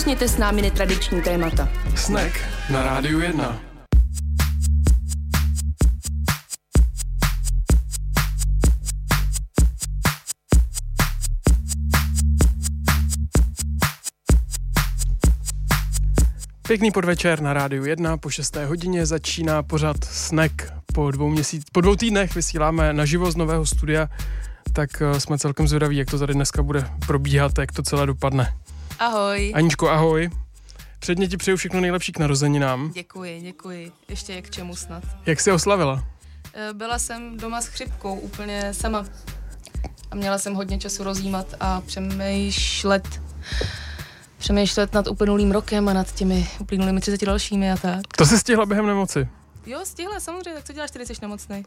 Nakousněte s námi netradiční témata. Snack na Rádiu 1. Pěkný podvečer na Rádiu 1. Po 6. hodině začíná pořad Snack. Po dvou, měsíc, po dvou týdnech vysíláme naživo z nového studia, tak eh, jsme celkem zvědaví, jak to tady dneska bude probíhat, jak to celé dopadne. Ahoj. Aničko, ahoj. Předně ti přeju všechno nejlepší k narozeninám. Děkuji, děkuji. Ještě jak k čemu snad. Jak jsi oslavila? Eh, byla jsem doma s chřipkou úplně sama. A měla jsem hodně času rozjímat a přemýšlet přemýšlet nad uplynulým rokem a nad těmi uplynulými 30 dalšími a tak. To se stihla během nemoci? Jo, stihla, samozřejmě, tak co děláš, když jsi nemocný?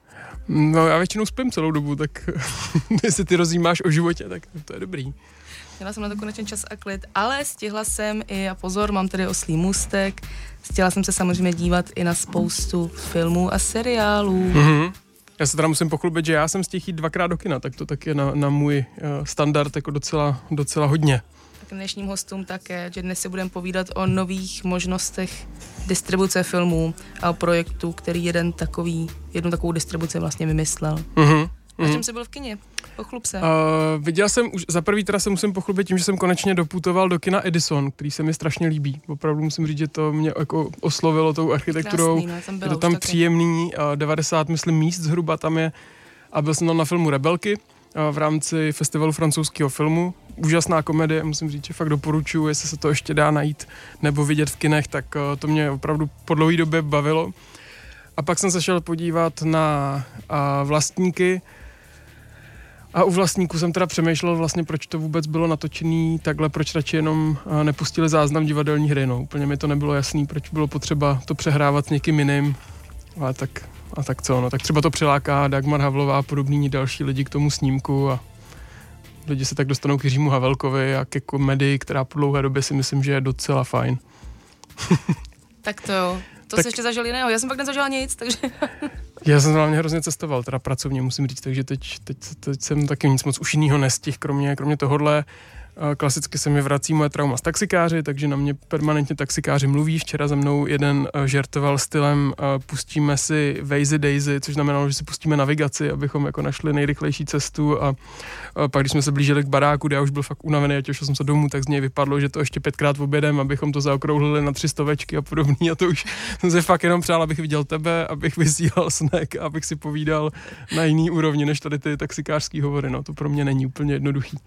No já většinou spím celou dobu, tak jestli ty rozjímáš o životě, tak to je dobrý. Měla jsem na to konečně čas a klid, ale stihla jsem i, a pozor, mám tady oslý můstek, stihla jsem se samozřejmě dívat i na spoustu filmů a seriálů. Mm-hmm. Já se teda musím pochlubit, že já jsem stihl jít dvakrát do kina, tak to tak je na, na můj uh, standard jako docela, docela hodně dnešním hostům také, že dnes si budeme povídat o nových možnostech distribuce filmů a o projektu, který jeden takový, jednu takovou distribuci vlastně vymyslel. Mm-hmm. Na čem jsi byl v kině? Pochlup se. Uh, viděl jsem, už za prvý teda se musím pochlubit tím, že jsem konečně doputoval do kina Edison, který se mi strašně líbí. Opravdu musím říct, že to mě jako oslovilo tou architekturou. Krásný, no, tam je to tam příjemný, uh, 90 myslím míst zhruba tam je a byl jsem tam na filmu Rebelky uh, v rámci festivalu francouzského filmu úžasná komedie, musím říct, že fakt doporučuji, jestli se to ještě dá najít nebo vidět v kinech, tak eh, to mě opravdu po dlouhé době bavilo. A pak jsem se šel podívat na a, vlastníky, a u vlastníků jsem teda přemýšlel vlastně, proč to vůbec bylo natočený takhle, proč radši jenom eh, nepustili záznam divadelní hry. No. Úplně mi to nebylo jasný, proč bylo potřeba to přehrávat s někým jiným. Ale tak, a tak co, no. Tak třeba to přiláká Dagmar Havlová a podobní další lidi k tomu snímku a lidi se tak dostanou k Jiřímu Havelkovi a ke komedii, která po dlouhé době si myslím, že je docela fajn. tak to jo. To tak... jsi ještě zažil jiného. Já jsem pak nezažil nic, takže... Já jsem hlavně hrozně cestoval, teda pracovně musím říct, takže teď, teď, teď jsem taky nic moc už jiného nestihl, kromě, kromě tohohle. Klasicky se mi vrací moje trauma z taxikáři, takže na mě permanentně taxikáři mluví. Včera za mnou jeden eh, žertoval stylem eh, pustíme si Waze Daisy, což znamenalo, že si pustíme navigaci, abychom jako našli nejrychlejší cestu a, pak, když jsme se blížili k baráku, kde já už byl fakt unavený a těšil jsem se domů, tak z něj vypadlo, že to ještě pětkrát obědem, abychom to zaokrouhlili na tři stovečky a podobný a to už jsem se fakt jenom přál, abych viděl tebe, abych vysílal snack, abych si povídal na jiný úrovni, než tady ty taxikářský hovory, no to pro mě není úplně jednoduchý.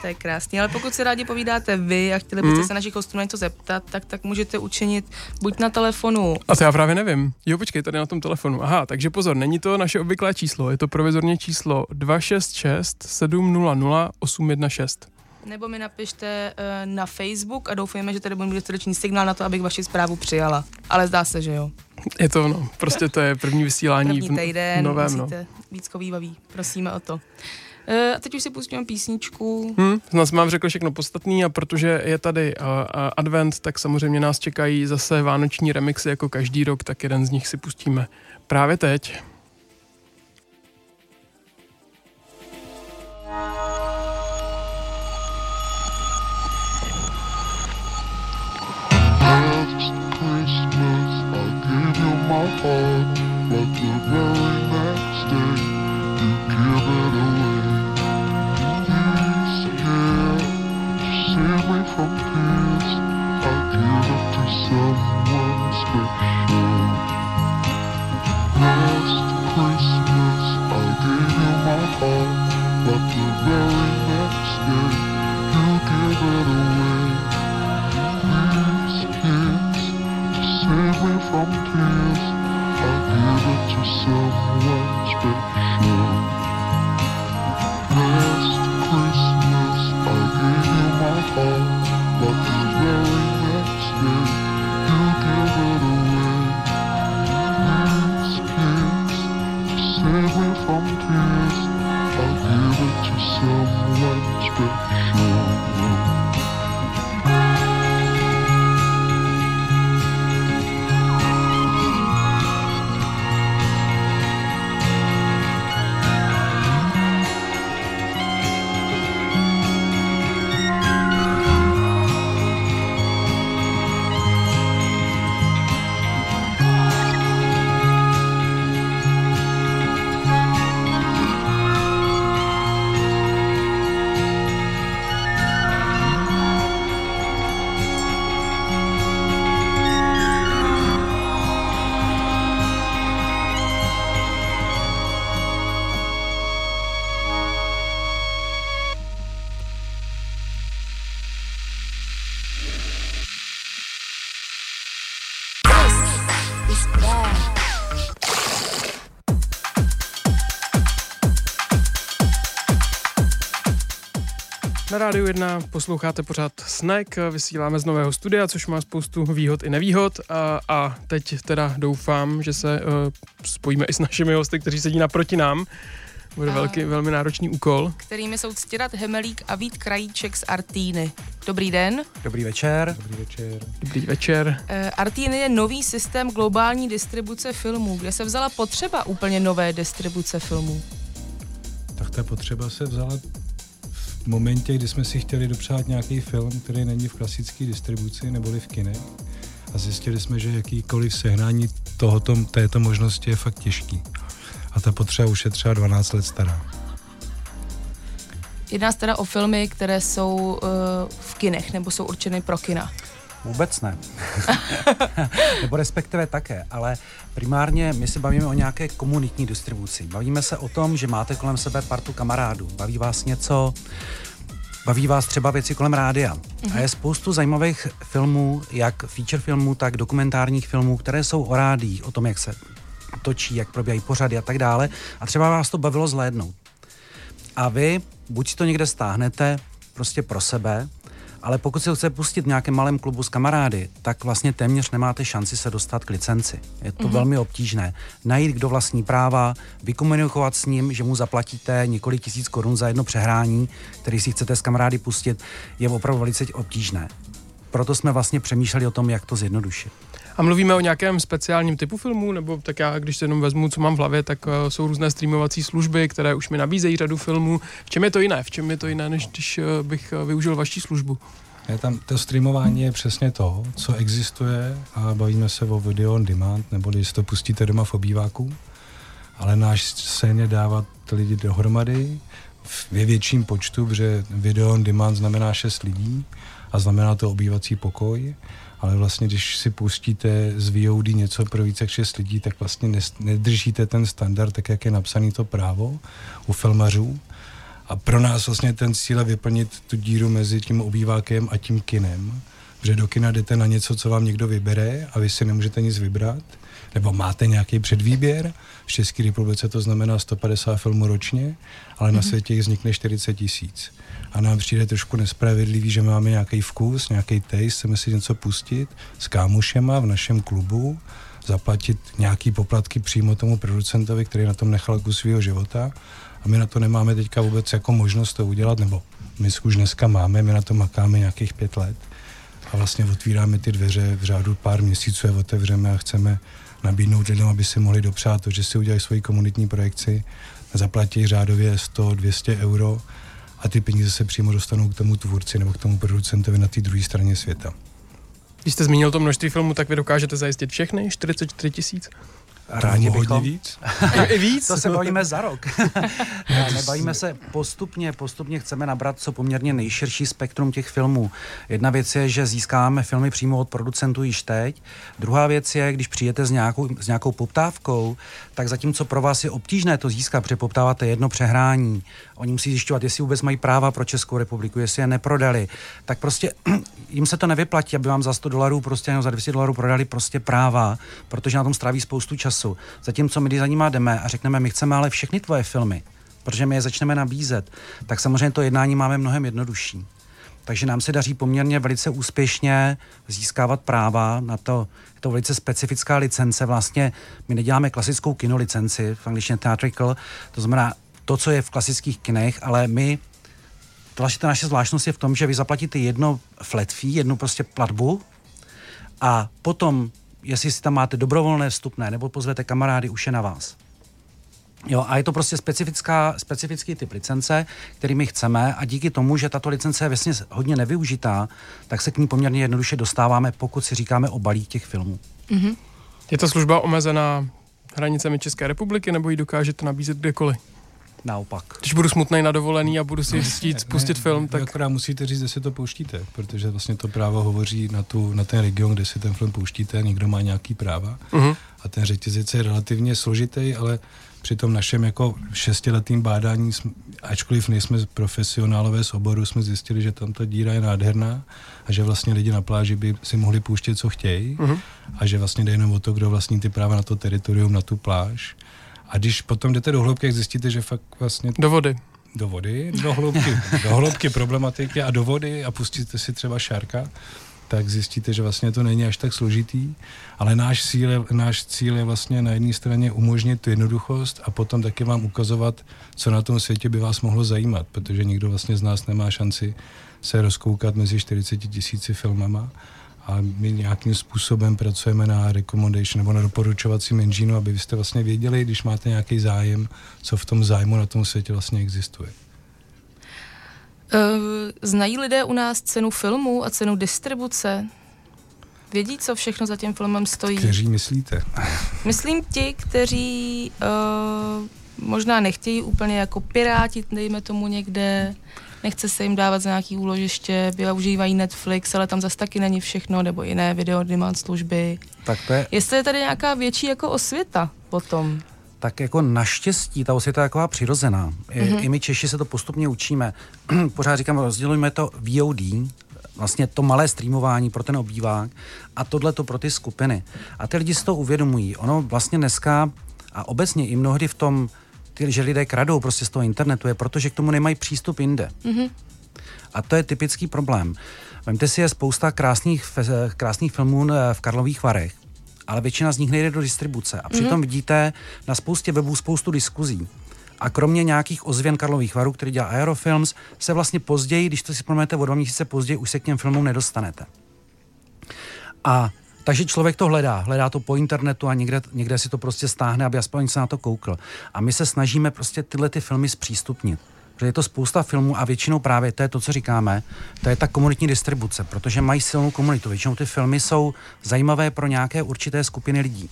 To je krásný krásný, ale pokud si rádi povídáte vy a chtěli byste mm. se našich hostů něco zeptat, tak, tak můžete učinit buď na telefonu. A to já právě nevím. Jo, počkej, tady na tom telefonu. Aha, takže pozor, není to naše obvyklé číslo, je to provizorně číslo 266 700 816 nebo mi napište uh, na Facebook a doufujeme, že tady bude dostatečný signál na to, abych vaši zprávu přijala. Ale zdá se, že jo. Je to ono, prostě to je první vysílání první týden, v novém. No. Musíte no. víc baví, prosíme o to. Eh, a teď už si pustíme písničku. Hmm, nás mám řekl všechno podstatný a protože je tady uh, advent, tak samozřejmě nás čekají zase vánoční remixy jako každý rok, tak jeden z nich si pustíme právě teď. tears. I give it to someone. Na rádiu 1 posloucháte pořád Snack, vysíláme z nového studia, což má spoustu výhod i nevýhod a, a teď teda doufám, že se uh, spojíme i s našimi hosty, kteří sedí naproti nám. Bude velký, velmi náročný úkol. Kterými jsou Ctirat Hemelík a Vít Krajíček z Artíny. Dobrý den. Dobrý večer. Dobrý večer. Dobrý večer. Uh, Artíny je nový systém globální distribuce filmů. Kde se vzala potřeba úplně nové distribuce filmů? Tak ta potřeba se vzala momentě, kdy jsme si chtěli dopřát nějaký film, který není v klasické distribuci neboli v kine. A zjistili jsme, že jakýkoliv sehnání tohoto, této možnosti je fakt těžký. A ta potřeba už je třeba 12 let stará. Jedná se teda o filmy, které jsou uh, v kinech nebo jsou určeny pro kina. Vůbec ne. Nebo respektive také, ale primárně my se bavíme o nějaké komunitní distribuci. Bavíme se o tom, že máte kolem sebe partu kamarádů. Baví vás něco, baví vás třeba věci kolem rádia. Mm-hmm. A je spoustu zajímavých filmů, jak feature filmů, tak dokumentárních filmů, které jsou o rádích, o tom, jak se točí, jak probíhají pořady a tak dále. A třeba vás to bavilo zhlédnout. A vy buď to někde stáhnete prostě pro sebe, ale pokud se chce pustit v nějakém malém klubu s kamarády, tak vlastně téměř nemáte šanci se dostat k licenci. Je to mm-hmm. velmi obtížné. Najít, kdo vlastní práva, vykomunikovat s ním, že mu zaplatíte několik tisíc korun za jedno přehrání, který si chcete s kamarády pustit, je opravdu velice obtížné. Proto jsme vlastně přemýšleli o tom, jak to zjednodušit. A mluvíme o nějakém speciálním typu filmu, nebo tak já, když se jenom vezmu, co mám v hlavě, tak uh, jsou různé streamovací služby, které už mi nabízejí řadu filmů. V čem je to jiné? V čem je to jiné, než když uh, bych uh, využil vaši službu? Je tam, to streamování je přesně to, co existuje a bavíme se o video on demand, neboli si to pustíte doma v obýváku, ale náš sen je dávat lidi dohromady ve větším počtu, protože video on demand znamená 6 lidí a znamená to obývací pokoj ale vlastně, když si pustíte z VOD něco pro více jak 6 lidí, tak vlastně nedržíte ten standard, tak jak je napsaný to právo u filmařů. A pro nás vlastně ten cíl je vyplnit tu díru mezi tím obývákem a tím kinem. Protože do kina jdete na něco, co vám někdo vybere a vy si nemůžete nic vybrat, nebo máte nějaký předvýběr. V České republice to znamená 150 filmů ročně, ale mm-hmm. na mhm. světě jich vznikne 40 tisíc a nám přijde trošku nespravedlivý, že máme nějaký vkus, nějaký taste, chceme si něco pustit s kámošema v našem klubu, zaplatit nějaký poplatky přímo tomu producentovi, který na tom nechal kus svého života. A my na to nemáme teďka vůbec jako možnost to udělat, nebo my už dneska máme, my na to makáme nějakých pět let. A vlastně otvíráme ty dveře v řádu pár měsíců je otevřeme a chceme nabídnout lidem, aby si mohli dopřát to, že si udělají svoji komunitní projekci, zaplatí řádově 100-200 euro a ty peníze se přímo dostanou k tomu tvůrci nebo k tomu producentovi na té druhé straně světa. Když jste zmínil to množství filmů, tak vy dokážete zajistit všechny? 44 tisíc? Rádi bychom. Hodně víc. I víc? To se bavíme za rok. ne, nebavíme se postupně, postupně chceme nabrat co poměrně nejširší spektrum těch filmů. Jedna věc je, že získáme filmy přímo od producentů již teď. Druhá věc je, když přijete s nějakou, s nějakou poptávkou, tak zatímco pro vás je obtížné to získat, protože poptáváte jedno přehrání, oni musí zjišťovat, jestli vůbec mají práva pro Českou republiku, jestli je neprodali, tak prostě jim se to nevyplatí, aby vám za 100 dolarů prostě nebo za 200 dolarů prodali prostě práva, protože na tom stráví spoustu času. Zatímco my, když za nima jdeme a řekneme, my chceme ale všechny tvoje filmy, protože my je začneme nabízet, tak samozřejmě to jednání máme mnohem jednodušší. Takže nám se daří poměrně velice úspěšně získávat práva na to, je to velice specifická licence. Vlastně my neděláme klasickou kinolicenci, v angličtině theatrical, to znamená to, co je v klasických kinech, ale my to ta naše zvláštnost je v tom, že vy zaplatíte jedno flat fee, jednu prostě platbu a potom, jestli si tam máte dobrovolné vstupné nebo pozvete kamarády, už je na vás. Jo, a je to prostě specifická, specifický typ licence, který my chceme a díky tomu, že tato licence je vlastně hodně nevyužitá, tak se k ní poměrně jednoduše dostáváme, pokud si říkáme o balík těch filmů. Mm-hmm. Je ta služba omezená hranicemi České republiky nebo ji dokážete nabízet kdekoliv? Naopak. Když budu smutný na dovolený a budu si chtít spustit ne, film, tak... Akorát musíte říct, kde si to pouštíte, protože vlastně to právo hovoří na, tu, na ten region, kde si ten film pouštíte, někdo má nějaký práva uh-huh. a ten řetězec je relativně složitý, ale při tom našem jako šestiletým bádání, ačkoliv nejsme profesionálové z oboru, jsme zjistili, že tam ta díra je nádherná a že vlastně lidi na pláži by si mohli pouštět, co chtějí uh-huh. a že vlastně jde jenom o to, kdo vlastní ty práva na to teritorium, na tu pláž. A když potom jdete do hloubky, zjistíte, že fakt vlastně... Do vody. Do vody, do hloubky, do hloubky problematiky a do vody a pustíte si třeba šárka, tak zjistíte, že vlastně to není až tak složitý, ale náš cíl je, náš cíl je vlastně na jedné straně umožnit tu jednoduchost a potom taky vám ukazovat, co na tom světě by vás mohlo zajímat, protože nikdo vlastně z nás nemá šanci se rozkoukat mezi 40 tisíci filmama a my nějakým způsobem pracujeme na recommendation nebo na doporučovacím engineu, aby byste vlastně věděli, když máte nějaký zájem, co v tom zájmu na tom světě vlastně existuje. Uh, znají lidé u nás cenu filmu a cenu distribuce? Vědí, co všechno za tím filmem stojí? Kteří myslíte? Myslím ti, kteří uh, možná nechtějí úplně jako pirátit, dejme tomu někde, nechce se jim dávat za nějaký úložiště, využívají Netflix, ale tam zase taky není všechno, nebo jiné video demand služby. Tak to je... Jestli je tady nějaká větší jako osvěta potom tak jako naštěstí ta osvěta je taková přirozená. I, mm-hmm. I my Češi se to postupně učíme. Pořád říkám, rozdělujeme to VOD, vlastně to malé streamování pro ten obývák a tohle to pro ty skupiny. A ty lidi si to uvědomují. Ono vlastně dneska a obecně i mnohdy v tom, ty, že lidé kradou prostě z toho internetu, je proto, že k tomu nemají přístup jinde. Mm-hmm. A to je typický problém. Vemte si, je spousta krásných, krásných filmů eh, v Karlových Varech, ale většina z nich nejde do distribuce. A přitom mm-hmm. vidíte na spoustě webů spoustu diskuzí. A kromě nějakých ozvěn Karlových varů, který dělá Aerofilms, se vlastně později, když to si proměnete o dva měsíce později, už se k těm filmům nedostanete. A takže člověk to hledá, hledá to po internetu a někde, někde si to prostě stáhne, aby aspoň se na to koukl. A my se snažíme prostě tyhle ty filmy zpřístupnit. Protože je to spousta filmů a většinou právě to je to, co říkáme, to je ta komunitní distribuce, protože mají silnou komunitu. Většinou ty filmy jsou zajímavé pro nějaké určité skupiny lidí.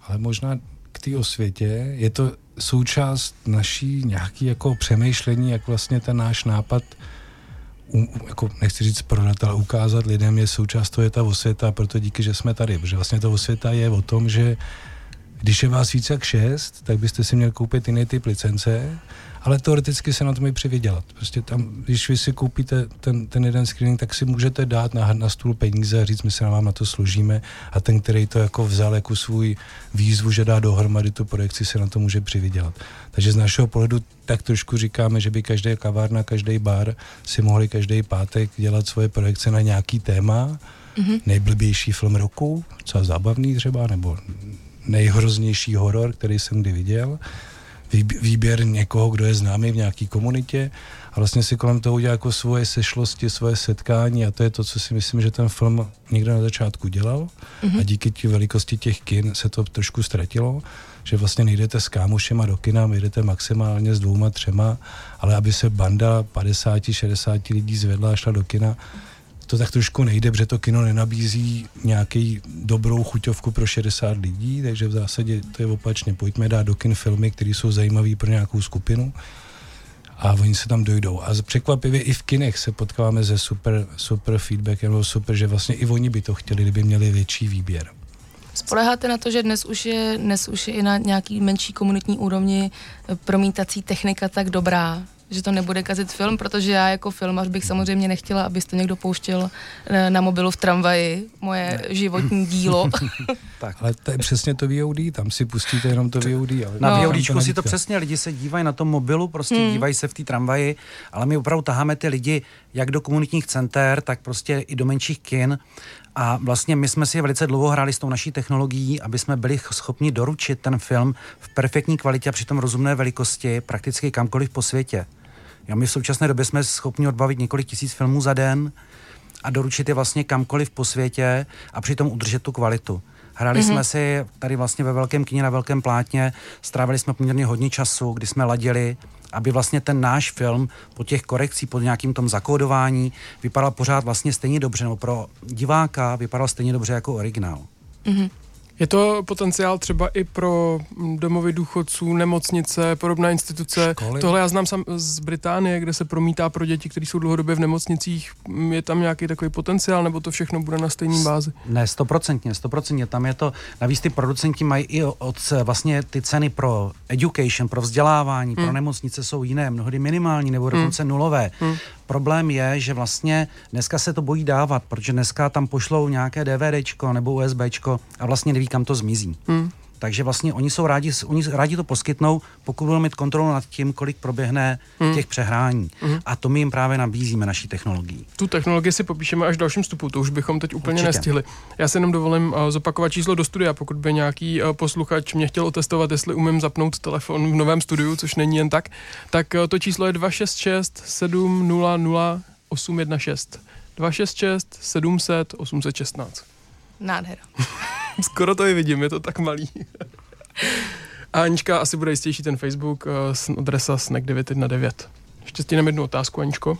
Ale možná k té osvětě je to součást naší nějaký jako přemýšlení, jak vlastně ten náš nápad jako nechci říct prodat, ale ukázat lidem je součást toho je ta osvěta, proto díky, že jsme tady, protože vlastně ta osvěta je o tom, že když je vás více jak šest, tak byste si měli koupit jiný typ licence ale teoreticky se na tom i přivydělat. Prostě tam, když vy si koupíte ten, ten jeden screening, tak si můžete dát na, na stůl peníze a říct, my se na vám na to složíme a ten, který to jako vzal jako svůj výzvu, že dá dohromady tu projekci, se na to může přivydělat. Takže z našeho pohledu tak trošku říkáme, že by každý kavárna, každý bar si mohli každý pátek dělat svoje projekce na nějaký téma, mm-hmm. nejblbější film roku, co zábavný třeba, nebo nejhroznější horor, který jsem kdy viděl výběr někoho, kdo je známý v nějaké komunitě a vlastně si kolem toho udělá jako svoje sešlosti, svoje setkání a to je to, co si myslím, že ten film někde na začátku dělal mm-hmm. a díky té velikosti těch kin se to trošku ztratilo, že vlastně nejdete s kámošema do kina, jdete maximálně s dvouma, třema, ale aby se banda 50, 60 lidí zvedla a šla do kina, to tak trošku nejde, protože to kino nenabízí nějaký dobrou chuťovku pro 60 lidí, takže v zásadě to je opačně. Pojďme dát do kin filmy, které jsou zajímavé pro nějakou skupinu a oni se tam dojdou. A překvapivě i v kinech se potkáváme se super, super feedbackem, nebo super, že vlastně i oni by to chtěli, kdyby měli větší výběr. Spoleháte na to, že dnes už je, dnes už je i na nějaký menší komunitní úrovni promítací technika tak dobrá, že to nebude kazit film, protože já jako filmař bych samozřejmě nechtěla, abyste někdo pouštěl eh, na mobilu v tramvaji moje ne. životní dílo. tak. Ale to je přesně to VOD, tam si pustíte jenom to VOD. Ale na no. VODčku si to přesně, lidi se dívají na tom mobilu, prostě hmm. dívají se v té tramvaji, ale my opravdu taháme ty lidi jak do komunitních center, tak prostě i do menších kin a vlastně my jsme si velice dlouho hráli s tou naší technologií, aby jsme byli schopni doručit ten film v perfektní kvalitě a přitom rozumné velikosti prakticky kamkoliv po světě. Jo, my v současné době jsme schopni odbavit několik tisíc filmů za den a doručit je vlastně kamkoliv po světě a přitom udržet tu kvalitu. Hráli mm-hmm. jsme si tady vlastně ve velkém kině na velkém plátně, strávili jsme poměrně hodně času, kdy jsme ladili, aby vlastně ten náš film po těch korekcích, po nějakým tom zakódování vypadal pořád vlastně stejně dobře, nebo pro diváka vypadal stejně dobře jako originál. Mm-hmm. Je to potenciál třeba i pro domovy důchodců, nemocnice, podobné instituce. Školy. Tohle já znám sam z Británie, kde se promítá pro děti, kteří jsou dlouhodobě v nemocnicích. Je tam nějaký takový potenciál, nebo to všechno bude na stejné bázi? Ne, stoprocentně, stoprocentně. Tam je to, navíc ty producenti mají i od vlastně ty ceny pro education, pro vzdělávání, hmm. pro nemocnice jsou jiné, mnohdy minimální nebo dokonce hmm. nulové. Hmm. Problém je, že vlastně dneska se to bojí dávat, protože dneska tam pošlou nějaké DVDčko nebo USBčko a vlastně neví, kam to zmizí. Hmm. Takže vlastně oni jsou rádi, oni rádi to poskytnou, pokud budou mít kontrolu nad tím, kolik proběhne hmm. těch přehrání. Hmm. A to my jim právě nabízíme naší technologií. Tu technologii si popíšeme až v dalším vstupu, to už bychom teď úplně Určitě. nestihli. Já si jenom dovolím uh, zopakovat číslo do studia, pokud by nějaký uh, posluchač mě chtěl otestovat, jestli umím zapnout telefon v novém studiu, což není jen tak, tak uh, to číslo je 266 700 816. 266 700 816. Nádhera. Skoro to i vidím, je to tak malý. A Anička asi bude jistější ten Facebook, uh, adresa snack919. Ještě stíneme jednu otázku, Aničko.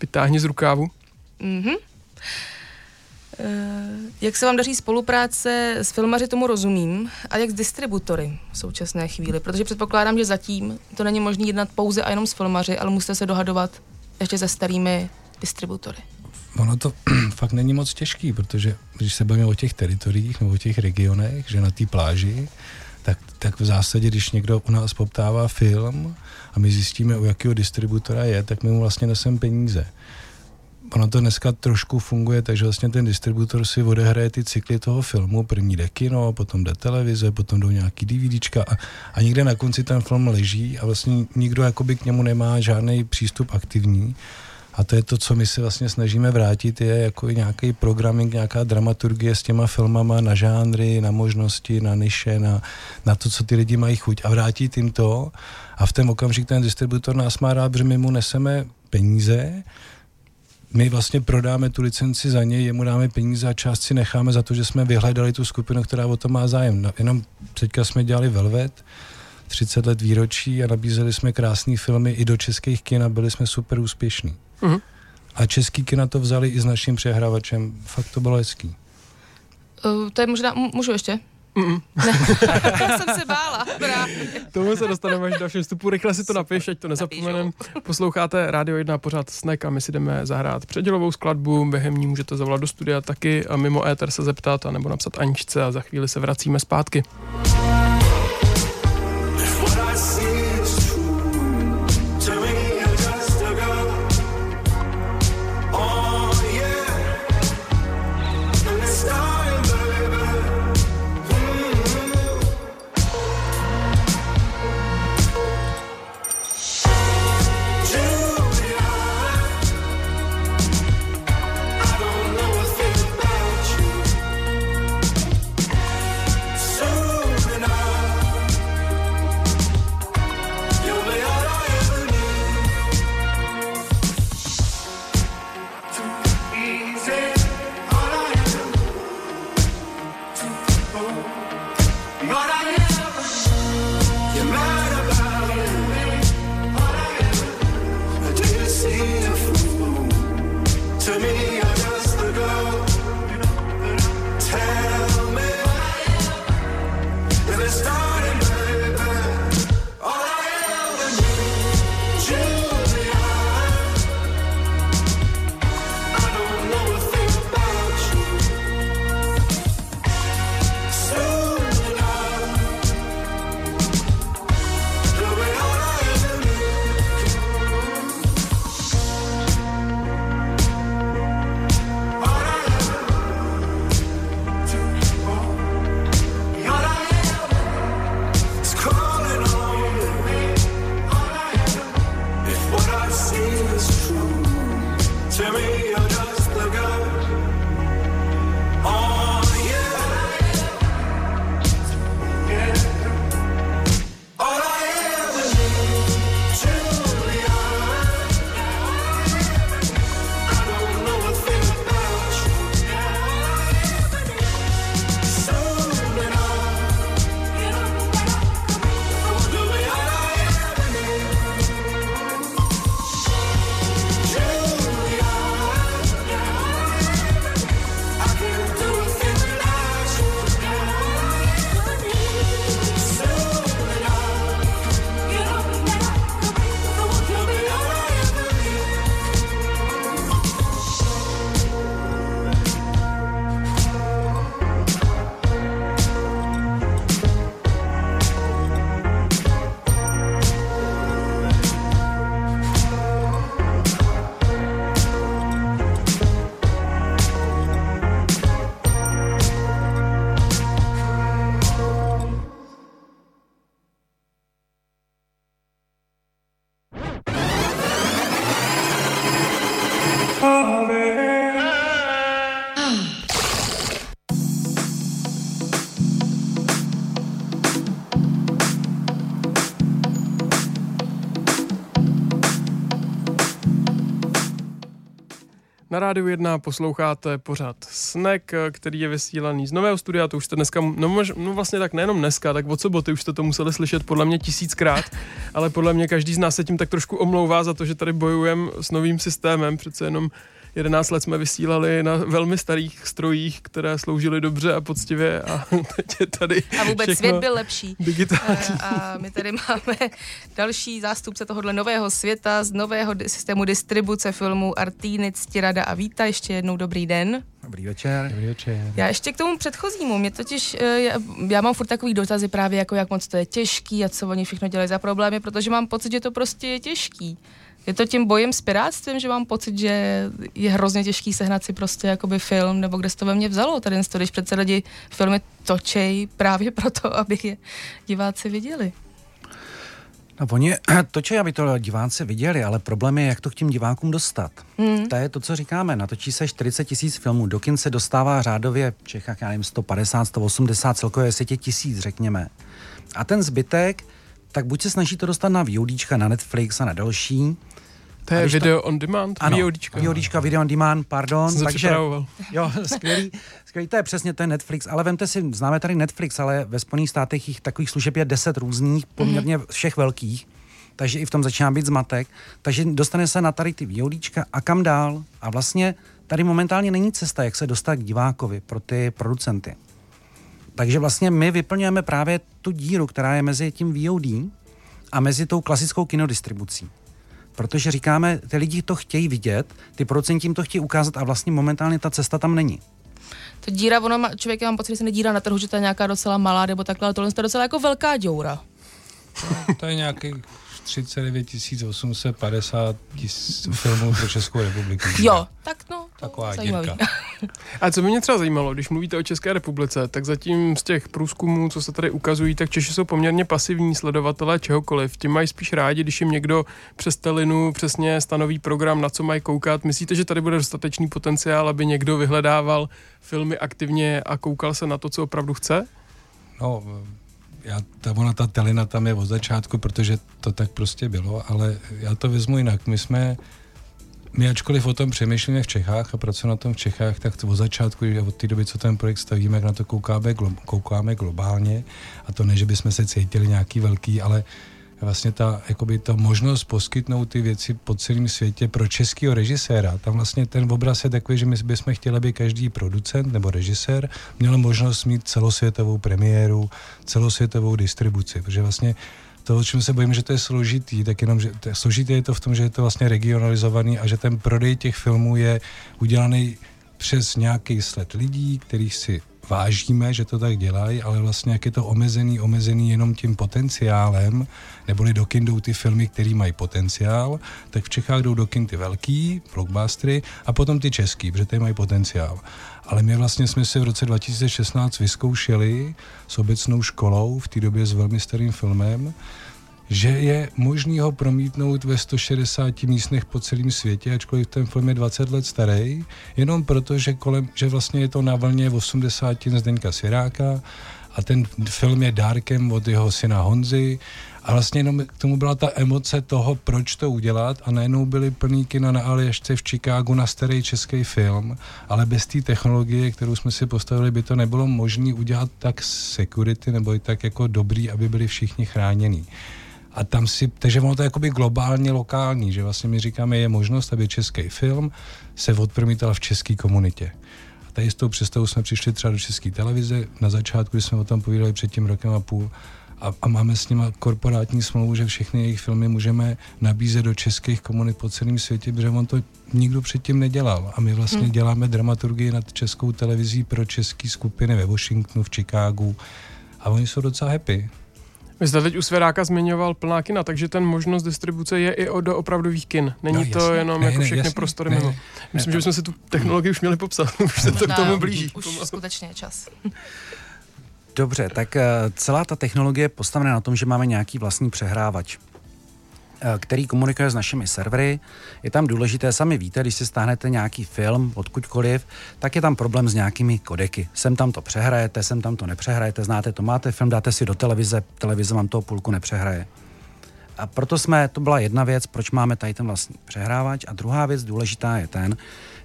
Vytáhni z rukávu. Mhm. Uh, jak se vám daří spolupráce s filmaři, tomu rozumím, a jak s distributory v současné chvíli? Protože předpokládám, že zatím to není možné jednat pouze a jenom s filmaři, ale musíte se dohadovat ještě se starými distributory. Ono to fakt není moc těžký, protože když se bavíme o těch teritoriích nebo o těch regionech, že na té pláži, tak, tak v zásadě, když někdo u nás poptává film a my zjistíme, u jakého distributora je, tak my mu vlastně neseme peníze. Ono to dneska trošku funguje, takže vlastně ten distributor si odehraje ty cykly toho filmu, první jde kino, potom jde televize, potom jdou nějaký DVDčka a, a někde na konci ten film leží a vlastně nikdo jakoby k němu nemá žádný přístup aktivní a to je to, co my si vlastně snažíme vrátit, je jako nějaký programming, nějaká dramaturgie s těma filmama na žánry, na možnosti, na niše, na, na to, co ty lidi mají chuť a vrátit jim to. A v ten okamžik ten distributor nás má rád, protože my mu neseme peníze, my vlastně prodáme tu licenci za něj, jemu dáme peníze a část si necháme za to, že jsme vyhledali tu skupinu, která o to má zájem. No, jenom teďka jsme dělali Velvet, 30 let výročí a nabízeli jsme krásné filmy i do českých kin a byli jsme super úspěšní. Uh-huh. A český kina to vzali i s naším přehrávačem. Fakt to bylo hezký. Uh, to je možná, můžu ještě? Mm. Já jsem se bála. Tomu se dostaneme až do dalším vstupu. Rychle si to napiš, ať to nezapomenem. Posloucháte Radio 1 pořád Snack a my si jdeme zahrát předělovou skladbu. Během ní můžete zavolat do studia taky a mimo éter se zeptat a nebo napsat Aničce a za chvíli se vracíme zpátky. Rádiu 1 posloucháte pořád Snack, který je vysílaný z nového studia, to už jste dneska, no, no vlastně tak nejenom dneska, tak od soboty už jste to museli slyšet podle mě tisíckrát, ale podle mě každý z nás se tím tak trošku omlouvá za to, že tady bojujeme s novým systémem, přece jenom 11 let jsme vysílali na velmi starých strojích, které sloužily dobře a poctivě a teď je tady A vůbec svět byl lepší. Digitální. Eh, A my tady máme další zástupce tohohle nového světa z nového systému distribuce filmů Artýny, Ctirada a Víta. Ještě jednou dobrý den. Dobrý večer. Dobrý večer. Já ještě k tomu předchozímu, mě totiž, eh, já, já mám furt takový dotazy právě jako jak moc to je těžký a co oni všechno dělají za problémy, protože mám pocit, že to prostě je těžký. Je to tím bojem s pirátstvím, že mám pocit, že je hrozně těžký sehnat si prostě jakoby film, nebo kde se to ve mně vzalo, tady to, když přece lidi filmy točej právě proto, aby je diváci viděli. No, oni točí, aby to diváci viděli, ale problém je, jak to k těm divákům dostat. Hmm. To je to, co říkáme. Natočí se 40 tisíc filmů, do kin se dostává řádově v Čechách, já nevím, 150, 180, celkově světě tisíc, řekněme. A ten zbytek, tak buď se snaží to dostat na VODčka, na Netflix a na další. To je když to- video on demand, Ano, VODčka. VODčka, video on demand, pardon. Jsem se takže, jo, skvělý, skvělý, to je přesně, je Netflix, ale vemte si, známe tady Netflix, ale ve Spojených státech jich takových služeb je 10 různých, poměrně všech velkých, takže i v tom začíná být zmatek, takže dostane se na tady ty VODčka a kam dál a vlastně tady momentálně není cesta, jak se dostat k divákovi pro ty producenty. Takže vlastně my vyplňujeme právě tu díru, která je mezi tím VOD a mezi tou klasickou kinodistribucí. Protože říkáme, ty lidi to chtějí vidět, ty producenti jim to chtějí ukázat a vlastně momentálně ta cesta tam není. To díra, ono má, člověk mám pocit, že se nedíra na trhu, že to je nějaká docela malá nebo takhle, ale tohle je docela jako velká děura. To je nějaký 39 850 tis filmů pro Českou republiku. Jo, tak no, to Taková zajímavý. dírka. A co by mě třeba zajímalo, když mluvíte o České republice, tak zatím z těch průzkumů, co se tady ukazují, tak Češi jsou poměrně pasivní sledovatelé čehokoliv. Ti mají spíš rádi, když jim někdo přes telinu přesně stanoví program, na co mají koukat. Myslíte, že tady bude dostatečný potenciál, aby někdo vyhledával filmy aktivně a koukal se na to, co opravdu chce? No, já, ta, ona, ta telina tam je od začátku, protože to tak prostě bylo, ale já to vezmu jinak. My jsme, my ačkoliv o tom přemýšlíme v Čechách a pracujeme na tom v Čechách, tak od začátku, od té doby, co ten projekt stavíme, jak na to koukáme, koukáme globálně. A to ne, že bychom se cítili nějaký velký, ale vlastně ta, jakoby ta možnost poskytnout ty věci po celém světě pro českého režiséra. Tam vlastně ten obraz je takový, že my bychom chtěli, aby každý producent nebo režisér měl možnost mít celosvětovou premiéru, celosvětovou distribuci, protože vlastně to, o čem se bojím, že to je složitý, tak jenom, že to je, složitý je to v tom, že je to vlastně regionalizovaný a že ten prodej těch filmů je udělaný přes nějaký sled lidí, kterých si vážíme, že to tak dělají, ale vlastně jak je to omezený, omezený jenom tím potenciálem, neboli do kin jdou ty filmy, které mají potenciál, tak v Čechách jdou do kin ty velký, blockbustery, a potom ty český, protože ty mají potenciál. Ale my vlastně jsme si v roce 2016 vyzkoušeli s obecnou školou, v té době s velmi starým filmem, že je možný ho promítnout ve 160 místech po celém světě, ačkoliv ten film je 20 let starý, jenom proto, že, kolem, že vlastně je to na vlně 80 Zdeňka Svěráka a ten film je dárkem od jeho syna Honzy. A vlastně jenom k tomu byla ta emoce toho, proč to udělat. A najednou byly plný kina na Aljašce v Chicagu na starý český film, ale bez té technologie, kterou jsme si postavili, by to nebylo možné udělat tak security nebo i tak jako dobrý, aby byli všichni chránění. A tam si, takže ono to je jakoby globálně lokální, že vlastně my říkáme, je možnost, aby český film se odpromítal v české komunitě. A tady s tou představou jsme přišli třeba do české televize, na začátku, když jsme o tom povídali před tím rokem a půl, a, a máme s nimi korporátní smlouvu, že všechny jejich filmy můžeme nabízet do českých komunit po celém světě, protože on to nikdo předtím nedělal. A my vlastně hmm. děláme dramaturgii nad českou televizí pro české skupiny ve Washingtonu, v Chicagu a oni jsou docela happy. Vy jste teď u Svěráka zmiňoval plná kina, takže ten možnost distribuce je i o do opravdových kin. Není No, to jasně. jenom Ne, jako ne, všechny jasně. prostory Ne, mimo. ne. Myslím, že bychom si tu technologii už měli popsat. už se to k tomu blíží. Už skutečně je čas. Dobře, tak eh, celá ta technologie je postavená na tom, že máme nějaký vlastní přehrávač eh, který komunikuje s našimi servery. Je tam důležité, sami víte, když si stáhnete nějaký film odkudkoliv, tak je tam problém s nějakými kodeky. Sem tam to přehrajete, sem tam to nepřehrajete, znáte to, máte film, dáte si do televize, televize vám toho půlku nepřehraje. A proto jsme, to byla jedna věc, proč máme tady ten vlastní přehrávač. A druhá věc důležitá je ten,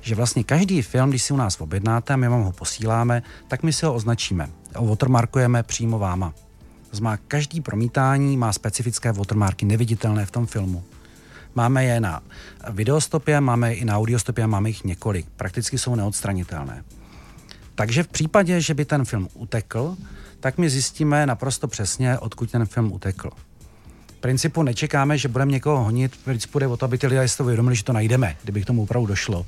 že vlastně každý film, když si u nás objednáte a my vám ho posíláme, tak my si ho označíme. Watermarkujeme přímo váma. To znamená, každý promítání má specifické watermarky, neviditelné v tom filmu. Máme je na videostopě, máme je i na audiostopě, máme jich několik. Prakticky jsou neodstranitelné. Takže v případě, že by ten film utekl, tak my zjistíme naprosto přesně, odkud ten film utekl. V principu nečekáme, že budeme někoho honit, v principu jde o to, aby ty lidé si to uvědomili, že to najdeme, kdyby k tomu opravdu došlo.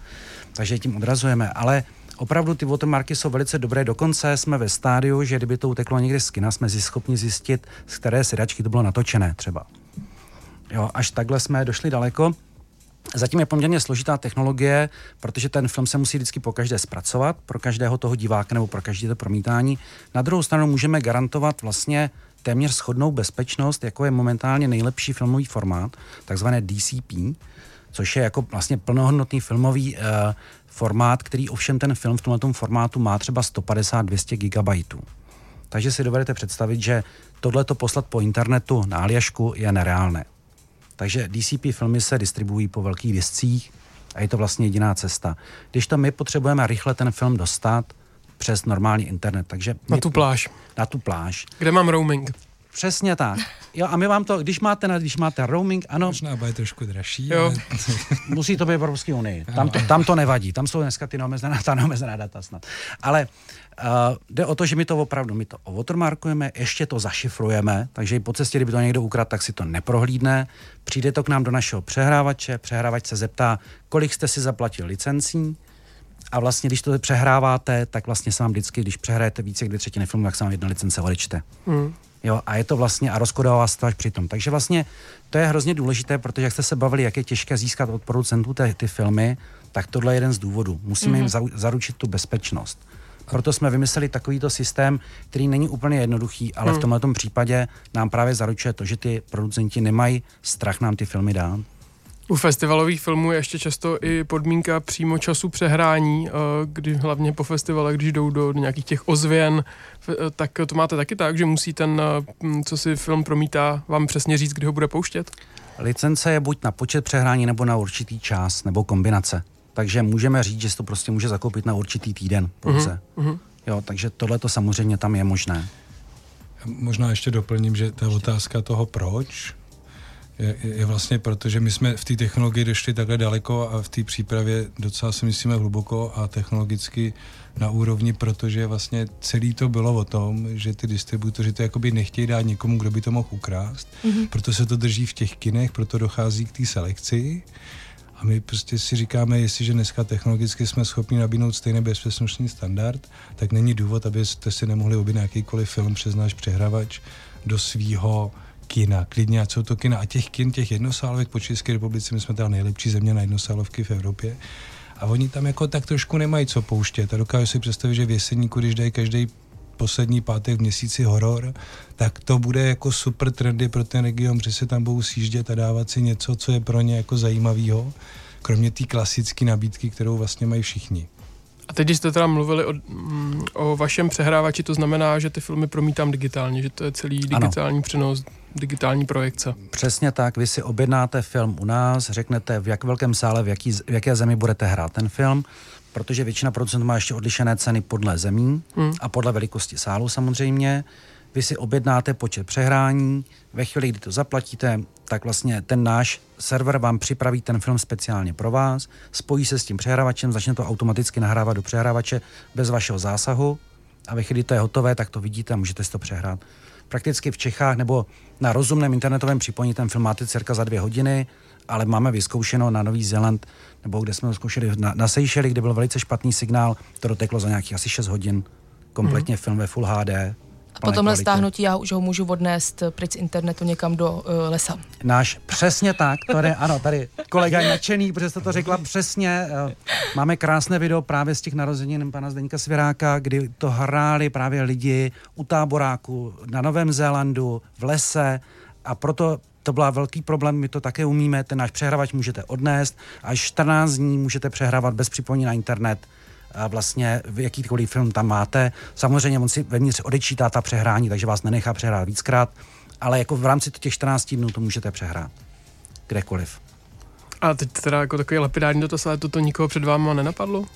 Takže tím odrazujeme, ale opravdu ty watermarky jsou velice dobré, dokonce jsme ve stádiu, že kdyby to uteklo někde z kina, jsme schopni zjistit, z které sedačky to bylo natočené třeba. Jo, až takhle jsme došli daleko. Zatím je poměrně složitá technologie, protože ten film se musí vždycky po každé zpracovat, pro každého toho diváka nebo pro každé to promítání. Na druhou stranu můžeme garantovat vlastně téměř schodnou bezpečnost, jako je momentálně nejlepší filmový formát, takzvané DCP, což je jako vlastně plnohodnotný filmový uh, formát, který ovšem ten film v tomto formátu má třeba 150-200 GB. Takže si dovedete představit, že tohleto poslat po internetu na Aljašku je nereálné. Takže DCP filmy se distribuují po velkých discích a je to vlastně jediná cesta. Když to my potřebujeme rychle ten film dostat přes normální internet, takže... Na tu pláž. Na tu pláž. Kde mám roaming. Přesně tak. Jo, a my vám to, když máte, když máte roaming, ano. Možná bude trošku dražší. Jo. Ale... musí to být v Evropské unii. Tam to, tam to nevadí. Tam jsou dneska ty neomezená, ta neomezená data snad. Ale uh, jde o to, že my to opravdu, my to watermarkujeme, ještě to zašifrujeme, takže i po cestě, kdyby to někdo ukradl, tak si to neprohlídne. Přijde to k nám do našeho přehrávače, přehrávač se zeptá, kolik jste si zaplatil licencí, a vlastně, když to přehráváte, tak vlastně se vám vždycky, když přehrajete více jak dvě třetiny filmu, tak se vám jedna licence odečte. Mm. Jo, a je to vlastně, a rozkodová se to až přitom. Takže vlastně to je hrozně důležité, protože jak jste se bavili, jak je těžké získat od producentů ty, ty filmy, tak tohle je jeden z důvodů. Musíme mm-hmm. jim zaručit tu bezpečnost. Proto jsme vymysleli takovýto systém, který není úplně jednoduchý, ale mm. v tomto případě nám právě zaručuje to, že ty producenti nemají strach nám ty filmy dát. U festivalových filmů je ještě často i podmínka přímo času přehrání, eh, kdy hlavně po festivale, když jdou do nějakých těch ozvěn, eh, tak to máte taky tak, že musí ten, eh, co si film promítá, vám přesně říct, kdy ho bude pouštět? Licence je buď na počet přehrání nebo na určitý čas, nebo kombinace. Takže můžeme říct, že se to prostě může zakoupit na určitý týden pouze. Uh-huh. Jo, takže tohle to samozřejmě tam je možné. Možná ještě doplním, že ta otázka toho proč, je, je vlastně proto, že my jsme v té technologii došli takhle daleko a v té přípravě docela si myslíme hluboko a technologicky na úrovni, protože vlastně celý to bylo o tom, že ty distributoři to jakoby nechtějí dát někomu, kdo by to mohl ukrást, mm-hmm. proto se to drží v těch kinech, proto dochází k té selekci. A my prostě si říkáme, jestliže dneska technologicky jsme schopni nabídnout stejný bezpečnostní standard, tak není důvod, abyste si nemohli objednat jakýkoliv film přes náš přehrávač do svýho kina, klidně, ať jsou to kina. A těch kin, těch jednosálovek po České republice, my jsme teda nejlepší země na jednosálovky v Evropě. A oni tam jako tak trošku nemají co pouštět. A dokážu si představit, že v Jeseníku, když dají každý poslední pátek v měsíci horor, tak to bude jako super trendy pro ten region, že se tam budou sjíždět a dávat si něco, co je pro ně jako zajímavého, kromě té klasické nabídky, kterou vlastně mají všichni. A teď, když jste teda mluvili o, mm, o vašem přehrávači, to znamená, že ty filmy promítám digitálně, že to je celý digitální ano. přenos, digitální projekce. Přesně tak, vy si objednáte film u nás, řeknete, v jak velkém sále, v, jaký, v jaké zemi budete hrát ten film, protože většina producentů má ještě odlišené ceny podle zemí hmm. a podle velikosti sálu samozřejmě. Vy si objednáte počet přehrání, ve chvíli, kdy to zaplatíte, tak vlastně ten náš server vám připraví ten film speciálně pro vás, spojí se s tím přehrávačem, začne to automaticky nahrávat do přehrávače bez vašeho zásahu a ve chvíli to je hotové, tak to vidíte a můžete si to přehrát. Prakticky v Čechách nebo na rozumném internetovém připojení ten film máte cirka za dvě hodiny, ale máme vyzkoušeno na Nový Zéland, nebo kde jsme zkoušeli na, na Seychelles, kde byl velice špatný signál, to doteklo za nějakých asi 6 hodin, kompletně mm. film ve Full HD, a po tomhle stáhnutí já už ho můžu odnést pryč z internetu někam do uh, lesa. Náš, přesně tak, to je, ano, tady kolega je nadšený, protože jste to řekla přesně. Uh, máme krásné video právě z těch narozenin pana Zdeňka Svěráka, kdy to hráli právě lidi u táboráku na Novém Zélandu, v lese a proto to byl velký problém, my to také umíme, ten náš přehrávač můžete odnést, až 14 dní můžete přehrávat bez připojení na internet vlastně jakýkoliv film tam máte. Samozřejmě on si vevnitř odečítá ta přehrání, takže vás nenechá přehrát víckrát, ale jako v rámci těch 14 dnů to můžete přehrát. Kdekoliv. A teď teda jako takový lapidární dotaz, ale toto nikoho před váma nenapadlo? Uh,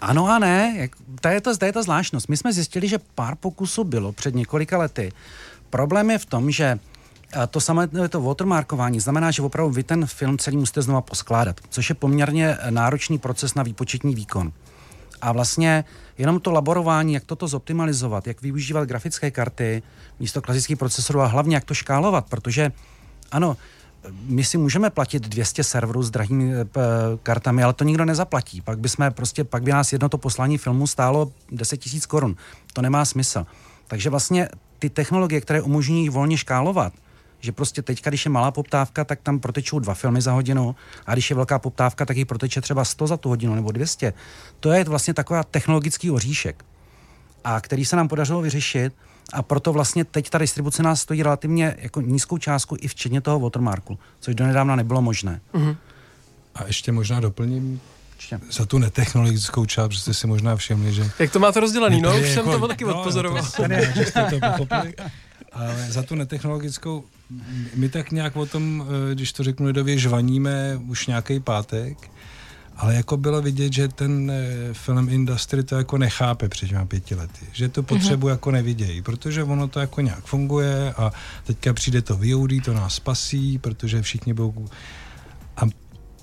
ano a ne, jak, to, je to, to je ta zvláštnost. My jsme zjistili, že pár pokusů bylo před několika lety. Problém je v tom, že to samé to watermarkování znamená, že opravdu vy ten film celý musíte znova poskládat, což je poměrně náročný proces na výpočetní výkon. A vlastně jenom to laborování, jak toto zoptimalizovat, jak využívat grafické karty místo klasických procesorů a hlavně jak to škálovat, protože ano, my si můžeme platit 200 serverů s drahými e, kartami, ale to nikdo nezaplatí. Pak by jsme prostě, pak by nás jedno to poslání filmu stálo 10 000 korun. To nemá smysl. Takže vlastně ty technologie, které umožňují volně škálovat, že prostě teď, když je malá poptávka, tak tam protečou dva filmy za hodinu a když je velká poptávka, tak jich proteče třeba 100 za tu hodinu nebo 200. To je vlastně taková technologický oříšek, a který se nám podařilo vyřešit a proto vlastně teď ta distribuce nás stojí relativně jako nízkou částku i včetně toho watermarku, což donedávna nebylo možné. Uh-huh. A ještě možná doplním, Určitě. za tu netechnologickou část, protože jste si možná všimli, že... Jak to máte rozdělený, no, už jako, jsem to taky no, odpozoroval. No, to, ne, že jste to pochopili. Ale za tu netechnologickou, my tak nějak o tom, eh, když to řeknu lidově, žvaníme už nějaký pátek, ale jako bylo vidět, že ten eh, film industry to jako nechápe před těma pěti lety, že to potřebu mm-hmm. jako nevidějí, protože ono to jako nějak funguje a teďka přijde to VOD, to nás spasí, protože všichni budou... A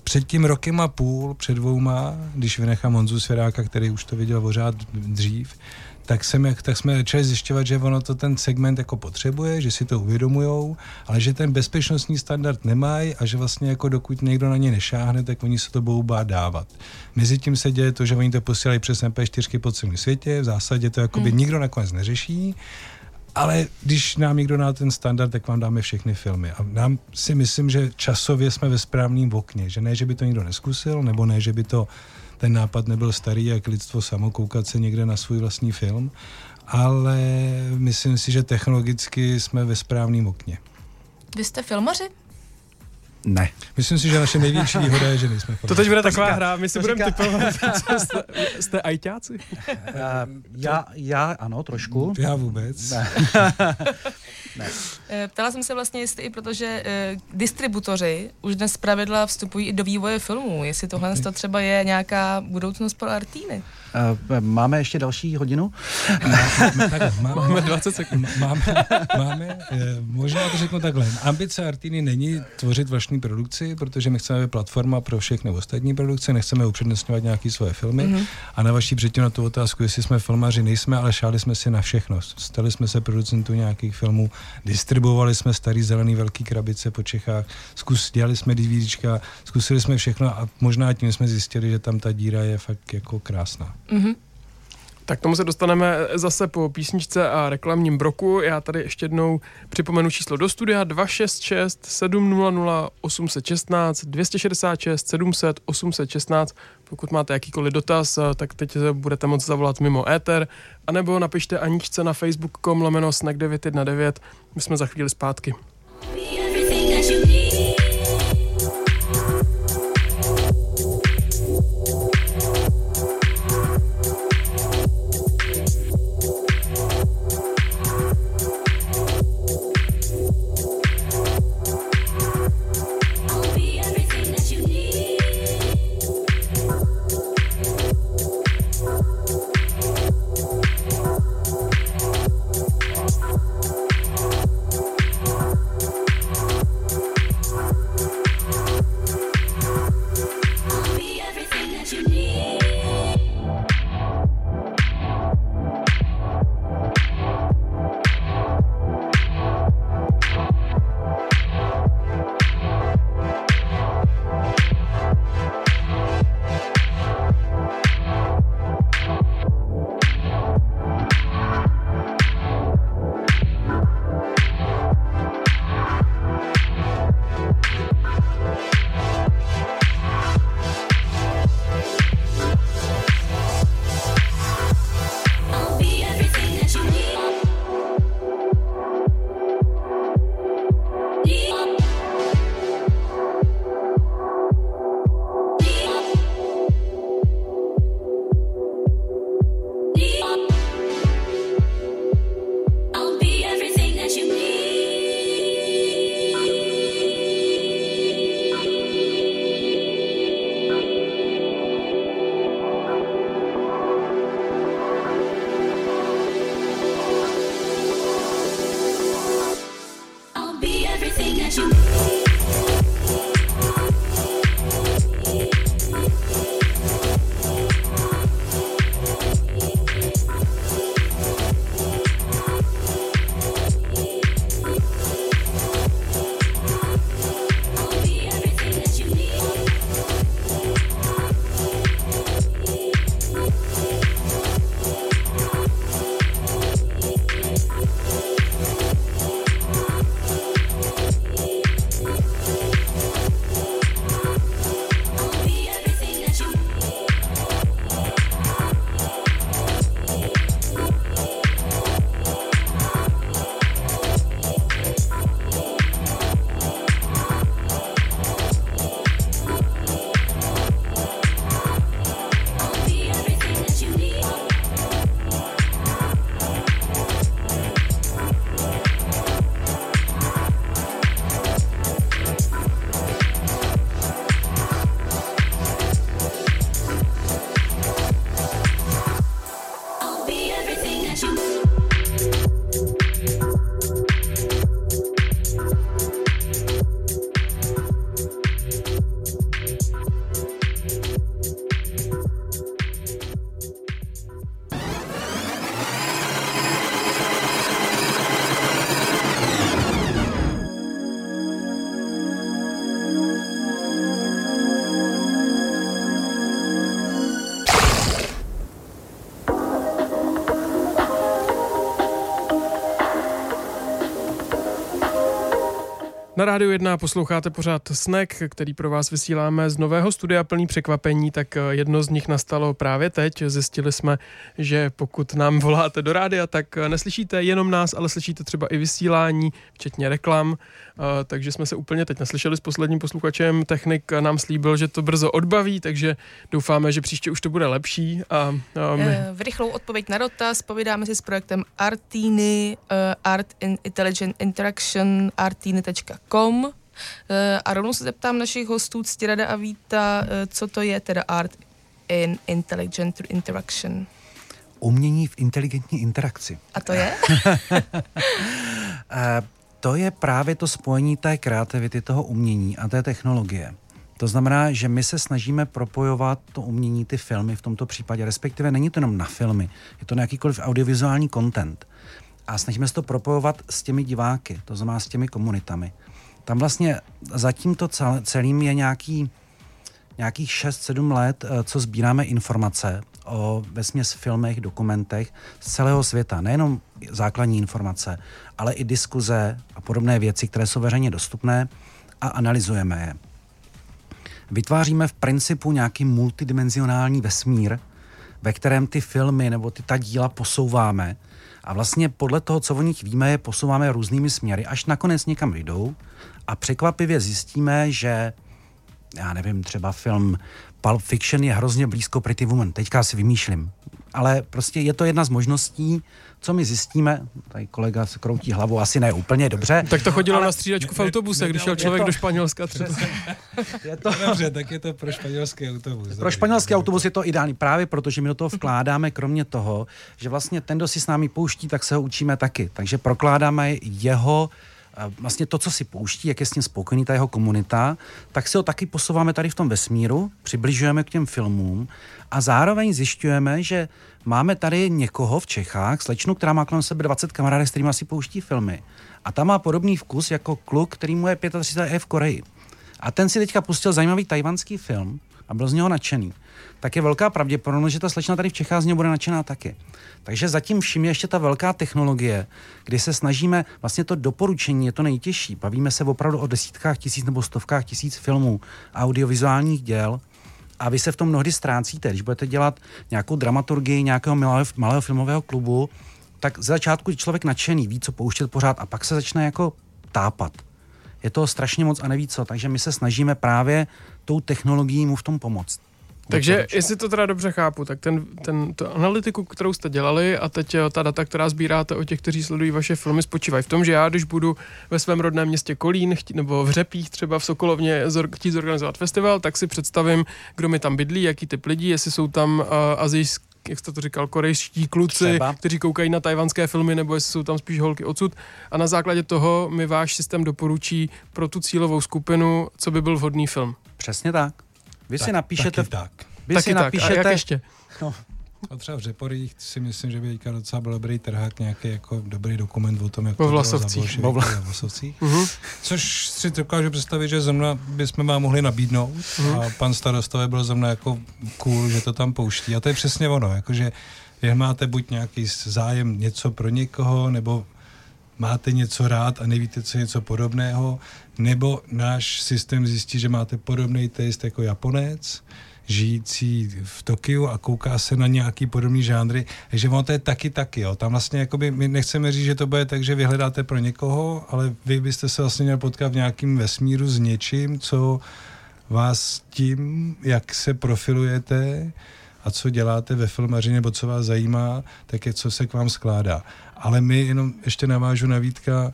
před tím rokem a půl, před dvouma, když vynechám Honzu Svěráka, který už to viděl pořád dřív, tak, jsem, tak jsme začali zjišťovat, že ono to ten segment jako potřebuje, že si to uvědomujou, ale že ten bezpečnostní standard nemají a že vlastně jako dokud někdo na ně nešáhne, tak oni se to budou bát dávat. Mezi tím se děje to, že oni to posílají přes MP4 po celém světě, v zásadě to jako by hmm. nikdo nakonec neřeší, ale když nám někdo dá ten standard, tak vám dáme všechny filmy. A nám si myslím, že časově jsme ve správném okně, že ne, že by to nikdo neskusil, nebo ne, že by to ten nápad nebyl starý, jak lidstvo samo koukat se někde na svůj vlastní film, ale myslím si, že technologicky jsme ve správném okně. Vy jste filmaři? Ne. Myslím si, že naše největší výhoda je, že nejsme filmaři. To teď bude taková hra, my si budeme typovat, jste, jste ajťáci? Uh, já, já ano, trošku. Já vůbec. Ne. ne. Eh, ptala jsem se vlastně, jestli i protože uh, distributoři už dnes pravidla vstupují i do vývoje filmů, jestli tohle to třeba je nějaká budoucnost pro Artíny. Uh, máme ještě další hodinu? Máme, takhle, máme, máme 20 sekund. Máme, máme možná to řeknu takhle. Ambice Artíny není tvořit vlastní produkci, protože my chceme platforma pro všechny ostatní produkce, nechceme upřednostňovat nějaké svoje filmy. Mm-hmm. A na vaší předtím na tu otázku, jestli jsme filmaři, nejsme, ale šáli jsme si na všechno. Stali jsme se producentů nějakých filmů, distribuovali jsme starý zelený velký krabice po Čechách, zkus, dělali jsme DVDčka, zkusili jsme všechno a možná tím jsme zjistili, že tam ta díra je fakt jako krásná. Mm-hmm. Tak tomu se dostaneme zase po písničce a reklamním broku. Já tady ještě jednou připomenu číslo do studia 266 700 816 266 700 816. Pokud máte jakýkoliv dotaz, tak teď budete moct zavolat mimo éter, anebo napište Aničce na facebook.com lomeno snack 919. My jsme za chvíli zpátky. Na rádiu 1 posloucháte pořád Snack, který pro vás vysíláme z nového studia plný překvapení, tak eh, jedno z nich nastalo právě teď. Zjistili jsme, že pokud nám voláte do rádia, tak eh, neslyšíte jenom nás, ale slyšíte třeba i vysílání, včetně reklam, eh, takže jsme se úplně teď neslyšeli s posledním posluchačem. Technik nám slíbil, že to brzo odbaví, takže doufáme, že příště už to bude lepší. A, a my... V rychlou odpověď na dotaz povídáme si s projektem Artini, Art in Intelligent Interaction, artini.com Com. Eh, a rovnou se zeptám našich hostů Ctirada a Víta, eh, co to je teda art in intelligent interaction? Umění v inteligentní interakci. A to je? Eh, to je právě to spojení té kreativity, toho umění a té technologie. To znamená, že my se snažíme propojovat to umění, ty filmy v tomto případě, respektive není to jenom na filmy, je to na jakýkoliv audiovizuální content. A snažíme se to propojovat s těmi diváky, to znamená s těmi komunitami. Tam vlastně za tímto celým je nějaký, nějakých 6-7 let, eh, co sbíráme informace o vesměs filmech, dokumentech z celého světa. Nejenom základní informace, ale i diskuze a podobné věci, které jsou veřejně dostupné a analyzujeme je. Vytváříme v principu nějaký multidimenzionální vesmír, ve kterém ty filmy nebo ty ta díla posouváme a vlastně podle toho, co o nich víme, je posouváme různými směry, až nakonec někam vyjdou a překvapivě zjistíme, že já nevím, třeba film Pulp Fiction je hrozně blízko Pretty Woman. Teďka si vymýšlím. Ale prostě je to jedna z možností, co my zjistíme. Tady kolega se kroutí hlavou, asi ne úplně dobře. Tak to chodilo ale... na střídačku v autobuse, když šel člověk to... do Španělska třeba. Je to... Dobře, tak je to pro španělský autobus. Pro španělský autobus je to ideální právě protože my do toho vkládáme, kromě toho, že vlastně ten, kdo si s námi pouští, tak se ho učíme taky. Takže prokládáme jeho vlastně to, co si pouští, jak je s ním spokojený ta jeho komunita, tak si ho taky posouváme tady v tom vesmíru, přibližujeme k těm filmům a zároveň zjišťujeme, že máme tady někoho v Čechách, slečnu, která má kolem sebe 20 kamarádek, s kterými si pouští filmy. A ta má podobný vkus jako kluk, který mu je 35 v Koreji. A ten si teďka pustil zajímavý tajvanský film a byl z něho nadšený tak je velká pravděpodobnost, že ta slečna tady v Čechách z něho bude nadšená taky. Takže zatím všim je ještě ta velká technologie, kdy se snažíme, vlastně to doporučení je to nejtěžší. Bavíme se opravdu o desítkách tisíc nebo stovkách tisíc filmů, audiovizuálních děl, a vy se v tom mnohdy ztrácíte. Když budete dělat nějakou dramaturgii nějakého malého, malého filmového klubu, tak z začátku je člověk nadšený, ví, co pouštět pořád a pak se začne jako tápat. Je to strašně moc a neví co, takže my se snažíme právě tou technologií mu v tom pomoct. Takže jestli to teda dobře chápu, tak ten, ten, to analytiku, kterou jste dělali a teď eh, ta data, která sbíráte o těch, kteří sledují vaše filmy, spočívají v tom, že já, když budu ve svém rodném městě Kolín chtí, nebo v Řepích třeba v Sokolovně zor, chtít zorganizovat festival, tak si představím, kdo mi tam bydlí, jaký typ lidí, jestli jsou tam uh, azijský jak jste to říkal, korejští kluci, Třeba. kteří koukají na tajvanské filmy, nebo jestli jsou tam spíš holky odsud. A na základě toho mi váš systém doporučí pro tu cílovou skupinu, co by byl vhodný film. Přesně tak. Vy tak, si napíšete... Taky tak. Vy taky si tak. napíšete... A jak ještě? No. A třeba v Řeporích si myslím, že by teďka docela byl dobrý trhák, nějaký jako dobrý dokument o tom, jak po to Vlasovcích. bylo za Vlasovcích. uh-huh. Což si dokážu představit, že zrovna bychom vám mohli nabídnout uh-huh. a pan starostové byl zrovna jako cool, že to tam pouští. A to je přesně ono, jakože vy máte buď nějaký zájem něco pro někoho, nebo máte něco rád a nevíte, co je něco podobného, nebo náš systém zjistí, že máte podobný taste jako Japonec, žijící v Tokiu a kouká se na nějaký podobný žánry, takže ono to je taky taky, jo. Tam vlastně jakoby my nechceme říct, že to bude tak, že vyhledáte pro někoho, ale vy byste se vlastně měl potkat v nějakým vesmíru s něčím, co vás tím, jak se profilujete a co děláte ve filmaři nebo co vás zajímá, tak je, co se k vám skládá. Ale my jenom ještě navážu na Vítka,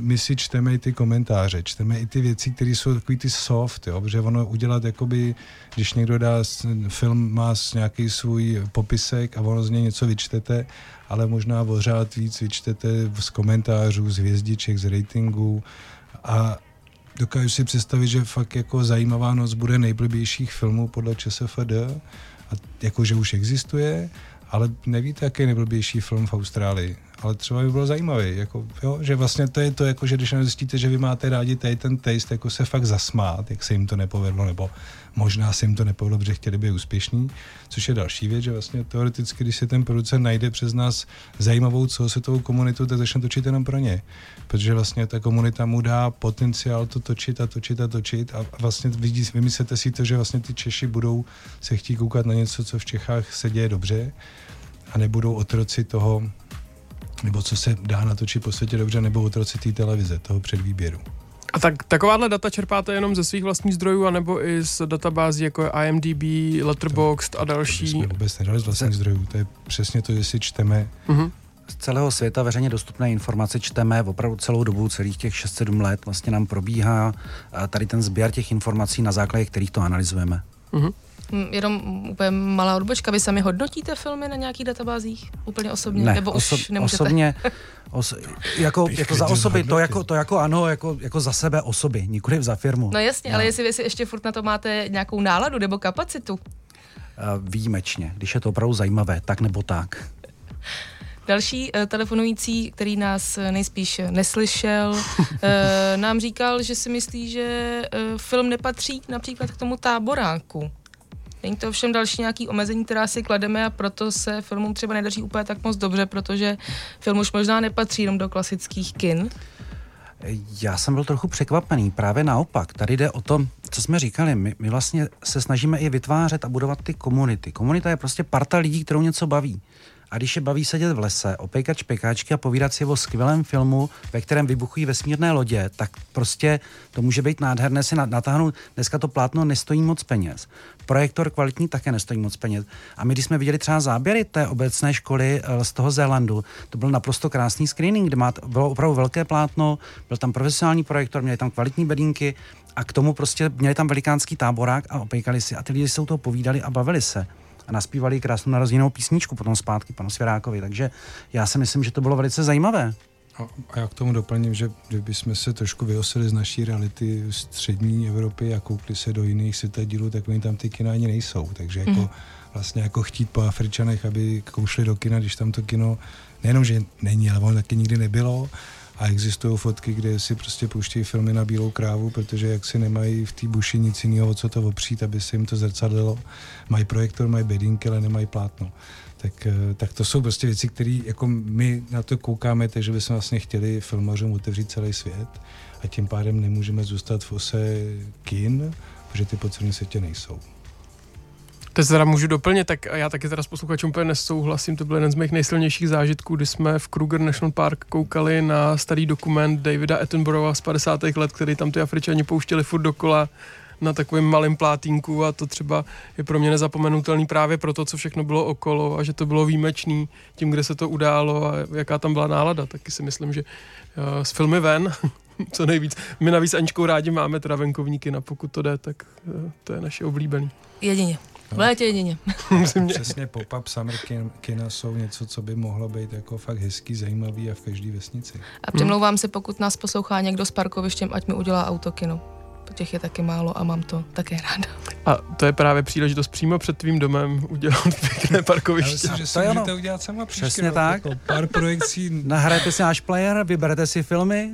my si čteme i ty komentáře, čteme i ty věci, které jsou takový ty soft, jo, protože ono udělat, jakoby, když někdo dá film, má nějaký svůj popisek a ono z něj něco vyčtete, ale možná pořád víc vyčtete z komentářů, z hvězdiček, z ratingů a dokážu si představit, že fakt jako zajímavá noc bude nejblbějších filmů podle ČSFD, a jako, že už existuje, ale nevíte, jaký je nejblbější film v Austrálii. Ale třeba by bylo zajímavý, jako, jo, že vlastně to je to, jako, že když zjistíte, že vy máte rádi tady ten taste, jako se fakt zasmát, jak se jim to nepovedlo, nebo možná se jim to nepovedlo, protože chtěli být úspěšní, což je další věc, že vlastně teoreticky, když se ten producent najde přes nás zajímavou celosvětovou komunitu, tak začne točit jenom pro ně. Protože vlastně ta komunita mu dá potenciál to točit a točit a točit a vlastně vidí, vymyslete si to, že vlastně ty Češi budou se chtít koukat na něco, co v Čechách se děje dobře a nebudou otroci toho, nebo co se dá natočit po světě dobře, nebo otroci té televize, toho předvýběru. A tak, takováhle data čerpáte jenom ze svých vlastních zdrojů, anebo i z databází jako je IMDb, Letterboxd a další? To jsme vůbec nedali z vlastních zdrojů, to je přesně to, že si čteme uh-huh. z celého světa veřejně dostupné informace čteme opravdu celou dobu, celých těch 6-7 let vlastně nám probíhá tady ten sběr těch informací, na základě kterých to analyzujeme. Uh-huh. Jenom úplně malá odbočka, vy sami hodnotíte filmy na nějakých databázích? Úplně osobně? Ne, Nebo už oso- nemůžete? osobně, os, jako, jako za osoby, to jako, to jako ano, jako, jako za sebe osoby, nikoli za firmu. No jasně, No. ale jestli vy si ještě furt na to máte nějakou náladu nebo kapacitu. Uh, výjimečně, když je to opravdu zajímavé, tak nebo tak. Další uh, telefonující, který nás eh, nejspíš neslyšel, uh, nám říkal, že si myslí, že uh, film nepatří například k tomu táboráku. Není to ovšem další nějaký omezení, která si klademe a proto se filmům třeba nedaří úplně tak moc dobře, protože film už možná nepatří jenom do klasických kin. Já jsem byl trochu překvapený, právě naopak. Tady jde o to, co jsme říkali, my, my vlastně se snažíme i vytvářet a budovat ty komunity. Komunita je prostě parta lidí, kterou něco baví. A když je baví sedět v lese, opejkat špekáčky a povídat si o skvělém filmu, ve kterém vybuchují vesmírné lodě, tak prostě to může být nádherné si natáhnout. Dneska to plátno nestojí moc peněz. Projektor kvalitní také nestojí moc peněz. A my, když jsme viděli třeba záběry té obecné školy eh, z toho Zélandu, to byl naprosto krásný screening, kde bylo opravdu velké plátno, byl tam profesionální projektor, měli tam kvalitní bedínky a k tomu prostě měli tam velikánský táborák a opejkali si a ty lidi se u toho povídali a bavili se a naspívali krásnou narozenou písničku potom zpátky panu Svěrákovi. Takže já si myslím, že to bylo velice zajímavé. A já k tomu doplním, že kdybychom se trošku vyosili z naší reality střední Evropy a koukli se do jiných světadílů, tak oni tam ty kina ani nejsou. Takže jako mm. vlastně jako chtít po Afričanech, aby koušli do kina, když tam to kino nejenom, že není, ale ono taky nikdy nebylo. A existují fotky, kde si prostě pouštějí filmy na bílou krávu, protože jak si nemají v té buši nic jiného, co to opřít, aby se jim to zrcadlilo. Mají projektor, mají bedínky, ale nemají plátno tak, tak to jsou prostě věci, které jako my na to koukáme, takže bychom vlastně chtěli filmařům otevřít celý svět a tím pádem nemůžeme zůstat v ose kin, protože ty po celém světě nejsou. To se teda můžu doplnit, tak já taky teda s posluchačem úplně nesouhlasím, to byl jeden z mých nejsilnějších zážitků, kdy jsme v Kruger National Park koukali na starý dokument Davida Attenborougha z 50. let, který tam ty Afričani pouštěli furt dokola na takovém malém plátínku a to třeba je pro mě nezapomenutelný právě pro to, co všechno bylo okolo a že to bylo výjimečný tím, kde se to událo a jaká tam byla nálada. Taky si myslím, že z filmy ven co nejvíc. My navíc Aničkou rádi máme teda venkovníky, na pokud to jde, tak uh, to je naše oblíbený. Jedině. V létě jedině. Přesně pop-up summer kin, kina jsou něco, co by mohlo být jako fakt hezký, zajímavý a v každé vesnici. A přemlouvám se, pokud nás poslouchá někdo s parkovištěm, ať mi udělá autokino těch je taky málo a mám to také ráda. A to je právě příležitost přímo před tvým domem udělat pěkné parkoviště. Já myslím, že to si můžete udělat sama Přesně tak. Jako pár projekcí. Nahrajete si náš player, vyberete si filmy,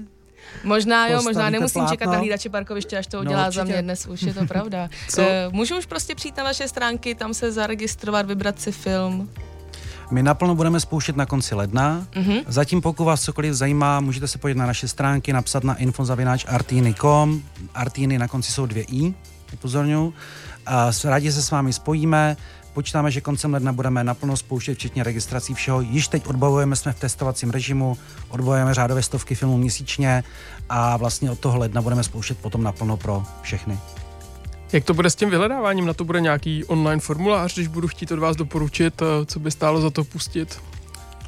Možná jo, možná nemusím plátno. čekat na hlídače parkoviště, až to udělá no, za mě dnes, už je to pravda. Co? Můžu už prostě přijít na vaše stránky, tam se zaregistrovat, vybrat si film. My naplno budeme spouštět na konci ledna. Mm-hmm. Zatím, pokud vás cokoliv zajímá, můžete se podívat na naše stránky, napsat na infozavináč.artiny.com. Artiny na konci jsou dvě i, upozorňuji. A rádi se s vámi spojíme. Počítáme, že koncem ledna budeme naplno spouštět, včetně registrací všeho. Již teď odbavujeme, jsme v testovacím režimu, odbavujeme řádové stovky filmů měsíčně a vlastně od toho ledna budeme spouštět potom naplno pro všechny. Jak to bude s tím vyhledáváním? Na to bude nějaký online formulář, když budu chtít od vás doporučit, eh, co by stálo za to pustit?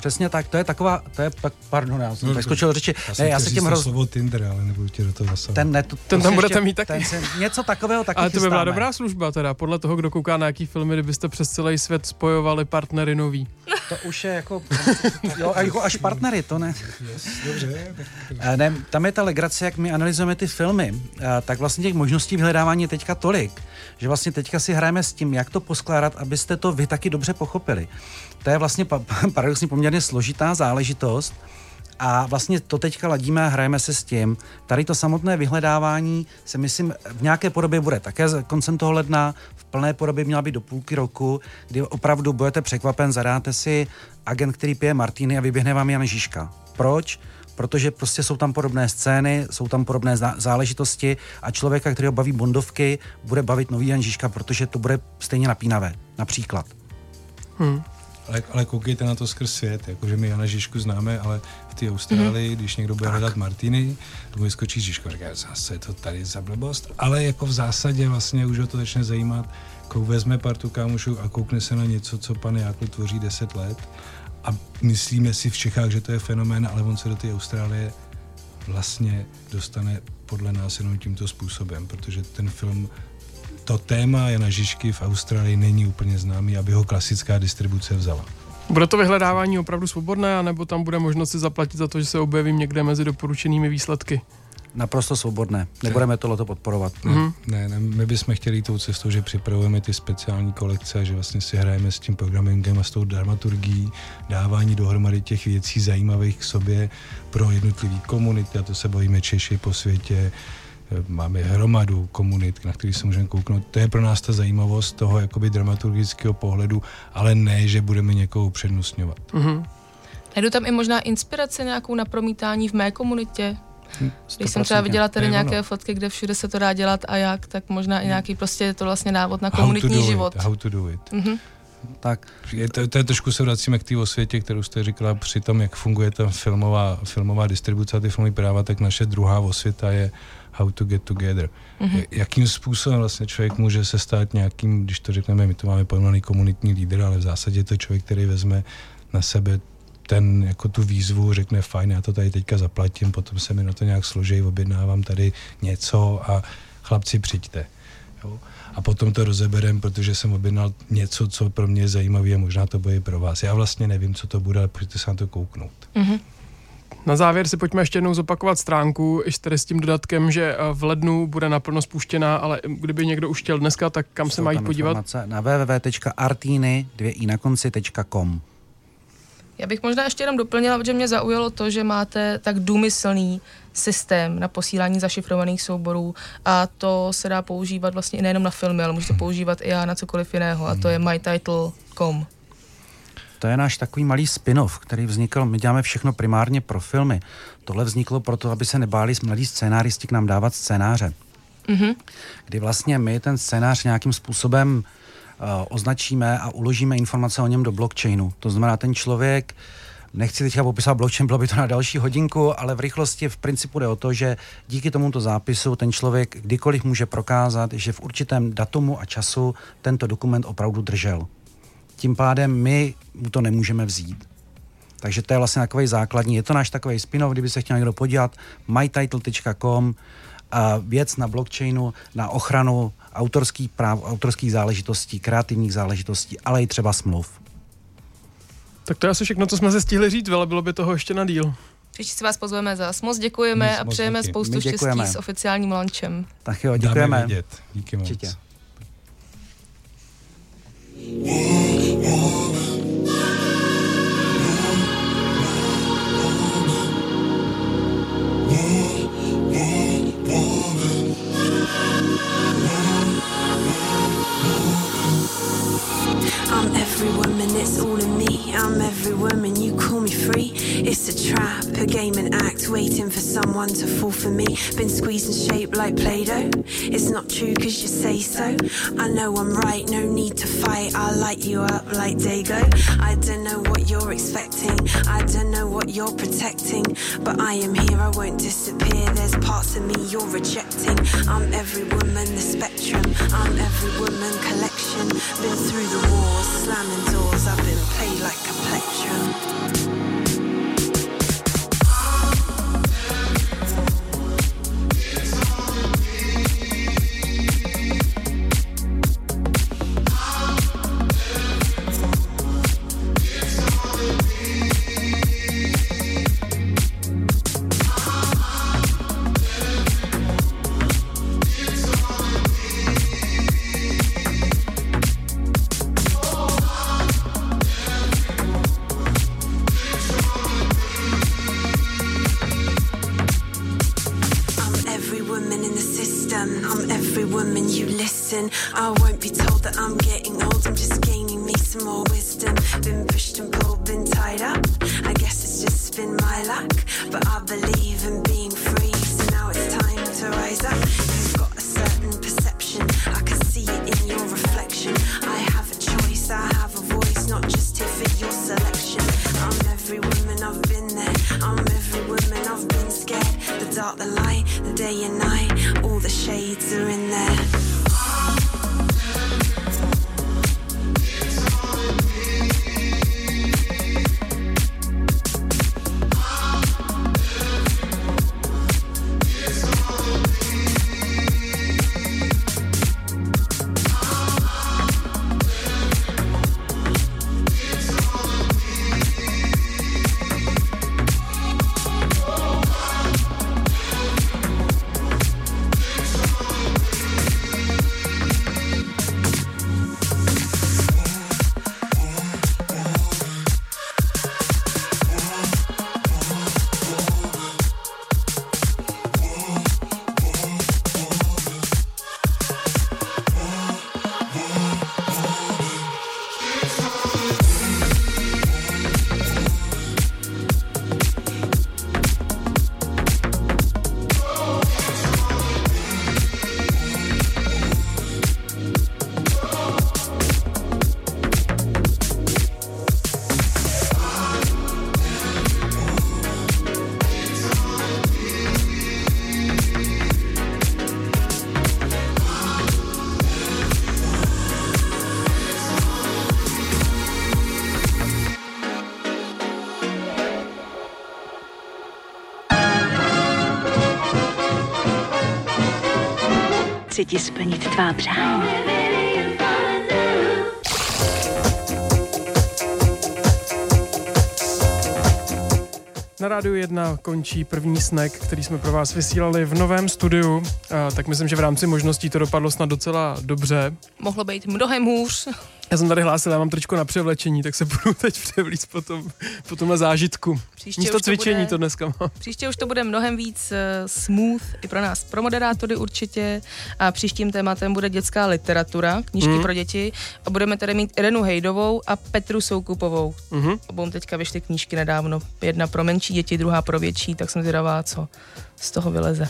Přesně tak, to je taková, to je, pardon, já jsem no, skočil řeči. Já, ne, já se tím roz... slovo Tinder, ale nebudu tě do toho zasahovat. Ten, ne, to, ten tam budete ještě, mít taky. Ten se, něco takového taky Ale to by byla dobrá služba teda, podle toho, kdo kouká na jaký filmy, kdybyste přes celý svět spojovali partnery nový. To už je jako, jo, jako až partnery, to ne. Yes, dobře. Ne, tam je ta legrace, jak my analyzujeme ty filmy, tak vlastně těch možností vyhledávání je teďka tolik, že vlastně teďka si hrajeme s tím, jak to poskládat, abyste to vy taky dobře pochopili. To je vlastně paradoxně poměrně složitá záležitost, a vlastně to teďka ladíme a hrajeme se s tím. Tady to samotné vyhledávání se myslím v nějaké podobě bude také koncem toho ledna, v plné podobě měla být do půlky roku, kdy opravdu budete překvapen, zadáte si agent, který pije Martiny a vyběhne vám Jan Žižka. Proč? Protože prostě jsou tam podobné scény, jsou tam podobné záležitosti a člověka, který ho baví bondovky, bude bavit nový Jan Žižka, protože to bude stejně napínavé, například. Hmm. Ale, ale koukejte na to skrz svět, jakože my Jana Žižku známe, ale v té Austrálii, mm-hmm. když někdo bude hledat Martiny, to mu vyskočí Žižko, říká, zase je to tady za blbost, ale jako v zásadě vlastně už ho to začne zajímat, vezme partu kámošů a koukne se na něco, co pan Jákl tvoří 10 let a myslíme si v Čechách, že to je fenomén, ale on se do té Austrálie vlastně dostane podle nás jenom tímto způsobem, protože ten film to téma Jana Žižky v Austrálii není úplně známý, aby ho klasická distribuce vzala. Bude to vyhledávání opravdu svobodné, anebo tam bude možnost si zaplatit za to, že se objevím někde mezi doporučenými výsledky? Naprosto svobodné. Nebudeme tohleto podporovat. Mm-hmm. Ne, ne, my bychom chtěli tou cestou, že připravujeme ty speciální kolekce, že vlastně si hrajeme s tím programmingem a s tou dramaturgií, dávání dohromady těch věcí zajímavých k sobě pro jednotlivý komunity, a to se bavíme Češi po světě, máme hromadu komunit, na který se můžeme kouknout. To je pro nás ta zajímavost toho jakoby dramaturgického pohledu, ale ne, že budeme někoho upřednostňovat. Mm-hmm. Najdu tam i možná inspirace nějakou na promítání v mé komunitě? Když jsem třeba viděla tady nějaké ono. fotky, kde všude se to dá dělat a jak, tak možná i hm. nějaký prostě je to vlastně návod na komunitní how život. It, how to do it. Mm-hmm. Tak. Je to, to je trošku se vracíme k té osvětě, kterou jste říkala při tom, jak funguje ta filmová, filmová distribuce a ty filmové práva, tak naše druhá osvěta je how to get together. Mm-hmm. Jakým způsobem vlastně člověk může se stát nějakým, když to řekneme, my to máme pojmenovaný komunitní lídr, ale v zásadě je to člověk, který vezme na sebe ten, jako tu výzvu, řekne fajn, já to tady teďka zaplatím, potom se mi na to nějak složí, objednávám tady něco a chlapci přijďte. Jo? A potom to rozeberem, protože jsem objednal něco, co pro mě je zajímavé a možná to bude i pro vás. Já vlastně nevím, co to bude, ale pojďte se na to kouknout. Mm-hmm. Na závěr si pojďme ještě jednou zopakovat stránku, ještě tady s tím dodatkem, že eh, v lednu bude naplno spuštěná, ale kdyby někdo už chtěl dneska, tak kam Jsou se mají podívat? Na www.artiny, dvě i na konci.com. Já bych možná ještě jenom doplnila, že mě zaujalo to, že máte tak důmyslný systém na posílání zašifrovaných souborů a to se dá používat vlastně i nejenom na filmy, ale můžete používat i na cokoliv jiného a to je mytitle.com. To je náš takový malý spin-off, který vznikl, my děláme všechno primárně pro filmy. Tohle vzniklo proto, aby se nebáli mladí scénáristi k nám dávat scénáře. Mm-hmm. Kdy vlastně my ten scénář nějakým způsobem uh, označíme a uložíme informace o něm do blockchainu. To znamená, ten člověk, nechci teďka popisovat blockchain, bylo by to na další hodinku, ale v rychlosti v principu jde o to, že díky tomuto zápisu ten člověk kdykoliv může prokázat, že v určitém datumu a času tento dokument opravdu držel tím pádem my mu to nemůžeme vzít. Takže to je vlastně takový základní. Je to náš takový spin-off, kdyby se chtěl někdo podívat, mytitle.com, věc na blockchainu, na ochranu autorských práv, autorských záležitostí, kreativních záležitostí, ale i třeba smluv. Tak to je asi všechno, co jsme se stihli říct, ale bylo by toho ještě na díl. Příště si vás pozveme za moc děkujeme a přejeme díky. spoustu štěstí s oficiálním launchem. Tak jo, děkujeme. Dáme vidět. Díky moc. Určitě. I'm every woman, it's all in me. I'm every woman, you call me free. It's a trap, a game and act, waiting for someone to fall for me. Been squeezed and shaped like Play Doh. It's not true cause you say so. I know I'm right, no need to fight. I'll light you up like Dago. I don't know what you're expecting, I don't know what you're protecting. But I am here, I won't disappear. There's parts of me you're rejecting. I'm every woman, the spectrum. I'm every woman collection. Been through the wars, slamming doors. I've been played like a plectrum. Chci ti splnit tvá přání. Na Rádiu 1 končí první snack, který jsme pro vás vysílali v novém studiu, a tak myslím, že v rámci možností to dopadlo snad docela dobře. Mohlo být mnohem hůř. Já jsem tady hlásil, já mám tričko na převlečení, tak se budu teď převlíct po, tom, po tomhle zážitku. Příště Místo už to cvičení bude- to dneska mám. Příště už to bude mnohem víc uh, smooth i pro nás, pro moderátory určitě. A příštím tématem bude dětská literatura, knížky Mhm. pro děti. A budeme tady mít Irenu Hejdovou a Petru Soukupovou. Mhm. Obou teďka vyšly knížky nedávno. Jedna pro menší děti, druhá pro větší, tak jsem zvědavá, co z toho vyleze.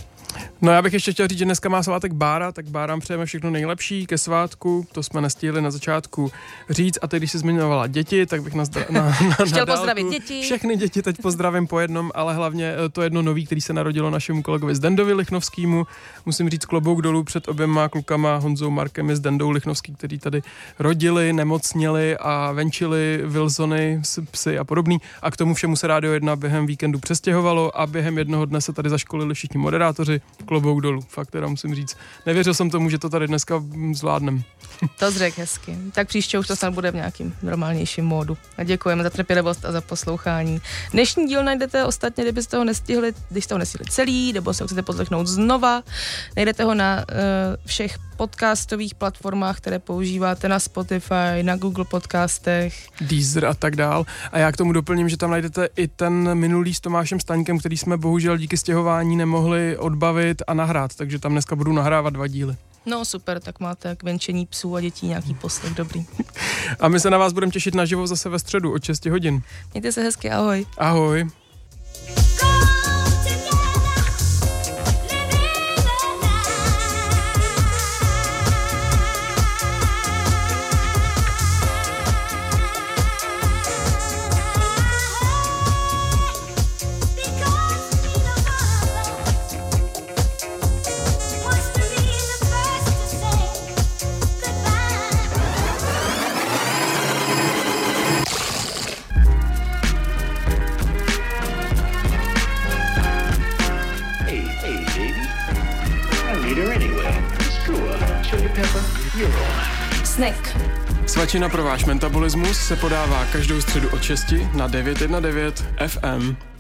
No já bych ještě chtěl říct, že dneska má svátek Bára, tak Bárám přejeme všechno nejlepší ke svátku, to jsme nestihli na začátku říct a teď, když jsi zmiňovala děti, tak bych na, zdra- na, na, na Chtěl dálku pozdravit děti. Všechny děti teď pozdravím po jednom, ale hlavně eh, to jedno nový, který se narodilo našemu kolegovi Zdendovi Lichnovskému. Musím říct klobouk dolů před oběma klukama Honzou Markem i Zdendou Lichnovský, který tady rodili, nemocněli a venčili Wilsony, psy a podobný. A k tomu všemu se Rádio 1 během víkendu přestěhovalo a během jednoho dne se tady zaškolili všichni moderátoři. Klobouk dolů, fakt teda musím říct. Nevěřil jsem tomu, že to tady dneska zvládnem. To zřek hezky. Tak příště už to snad bude v nějakým normálnějším módu. A děkujeme za trpělivost a za poslouchání. Dnešní díl najdete ostatně, kdybyste ho nestihli, když jste ho nestihli celý, nebo se ho chcete poslechnout znova. Najdete ho na uh, všech podcastových platformách, které používáte na Spotify, na Google podcastech. Deezer a tak dál. A já k tomu doplním, že tam najdete i ten minulý s Tomášem Staňkem, který jsme bohužel díky stěhování nemohli odbavit a nahrát, takže tam dneska budu nahrávat dva díly. No super, tak máte k venčení psů a dětí nějaký poslech dobrý. A my se na vás budeme těšit naživo zase ve středu od 6 hodin. Mějte se hezky, ahoj. Ahoj. Hey, Svačina pro váš metabolismus se podává každou středu od 6 na 919 FM.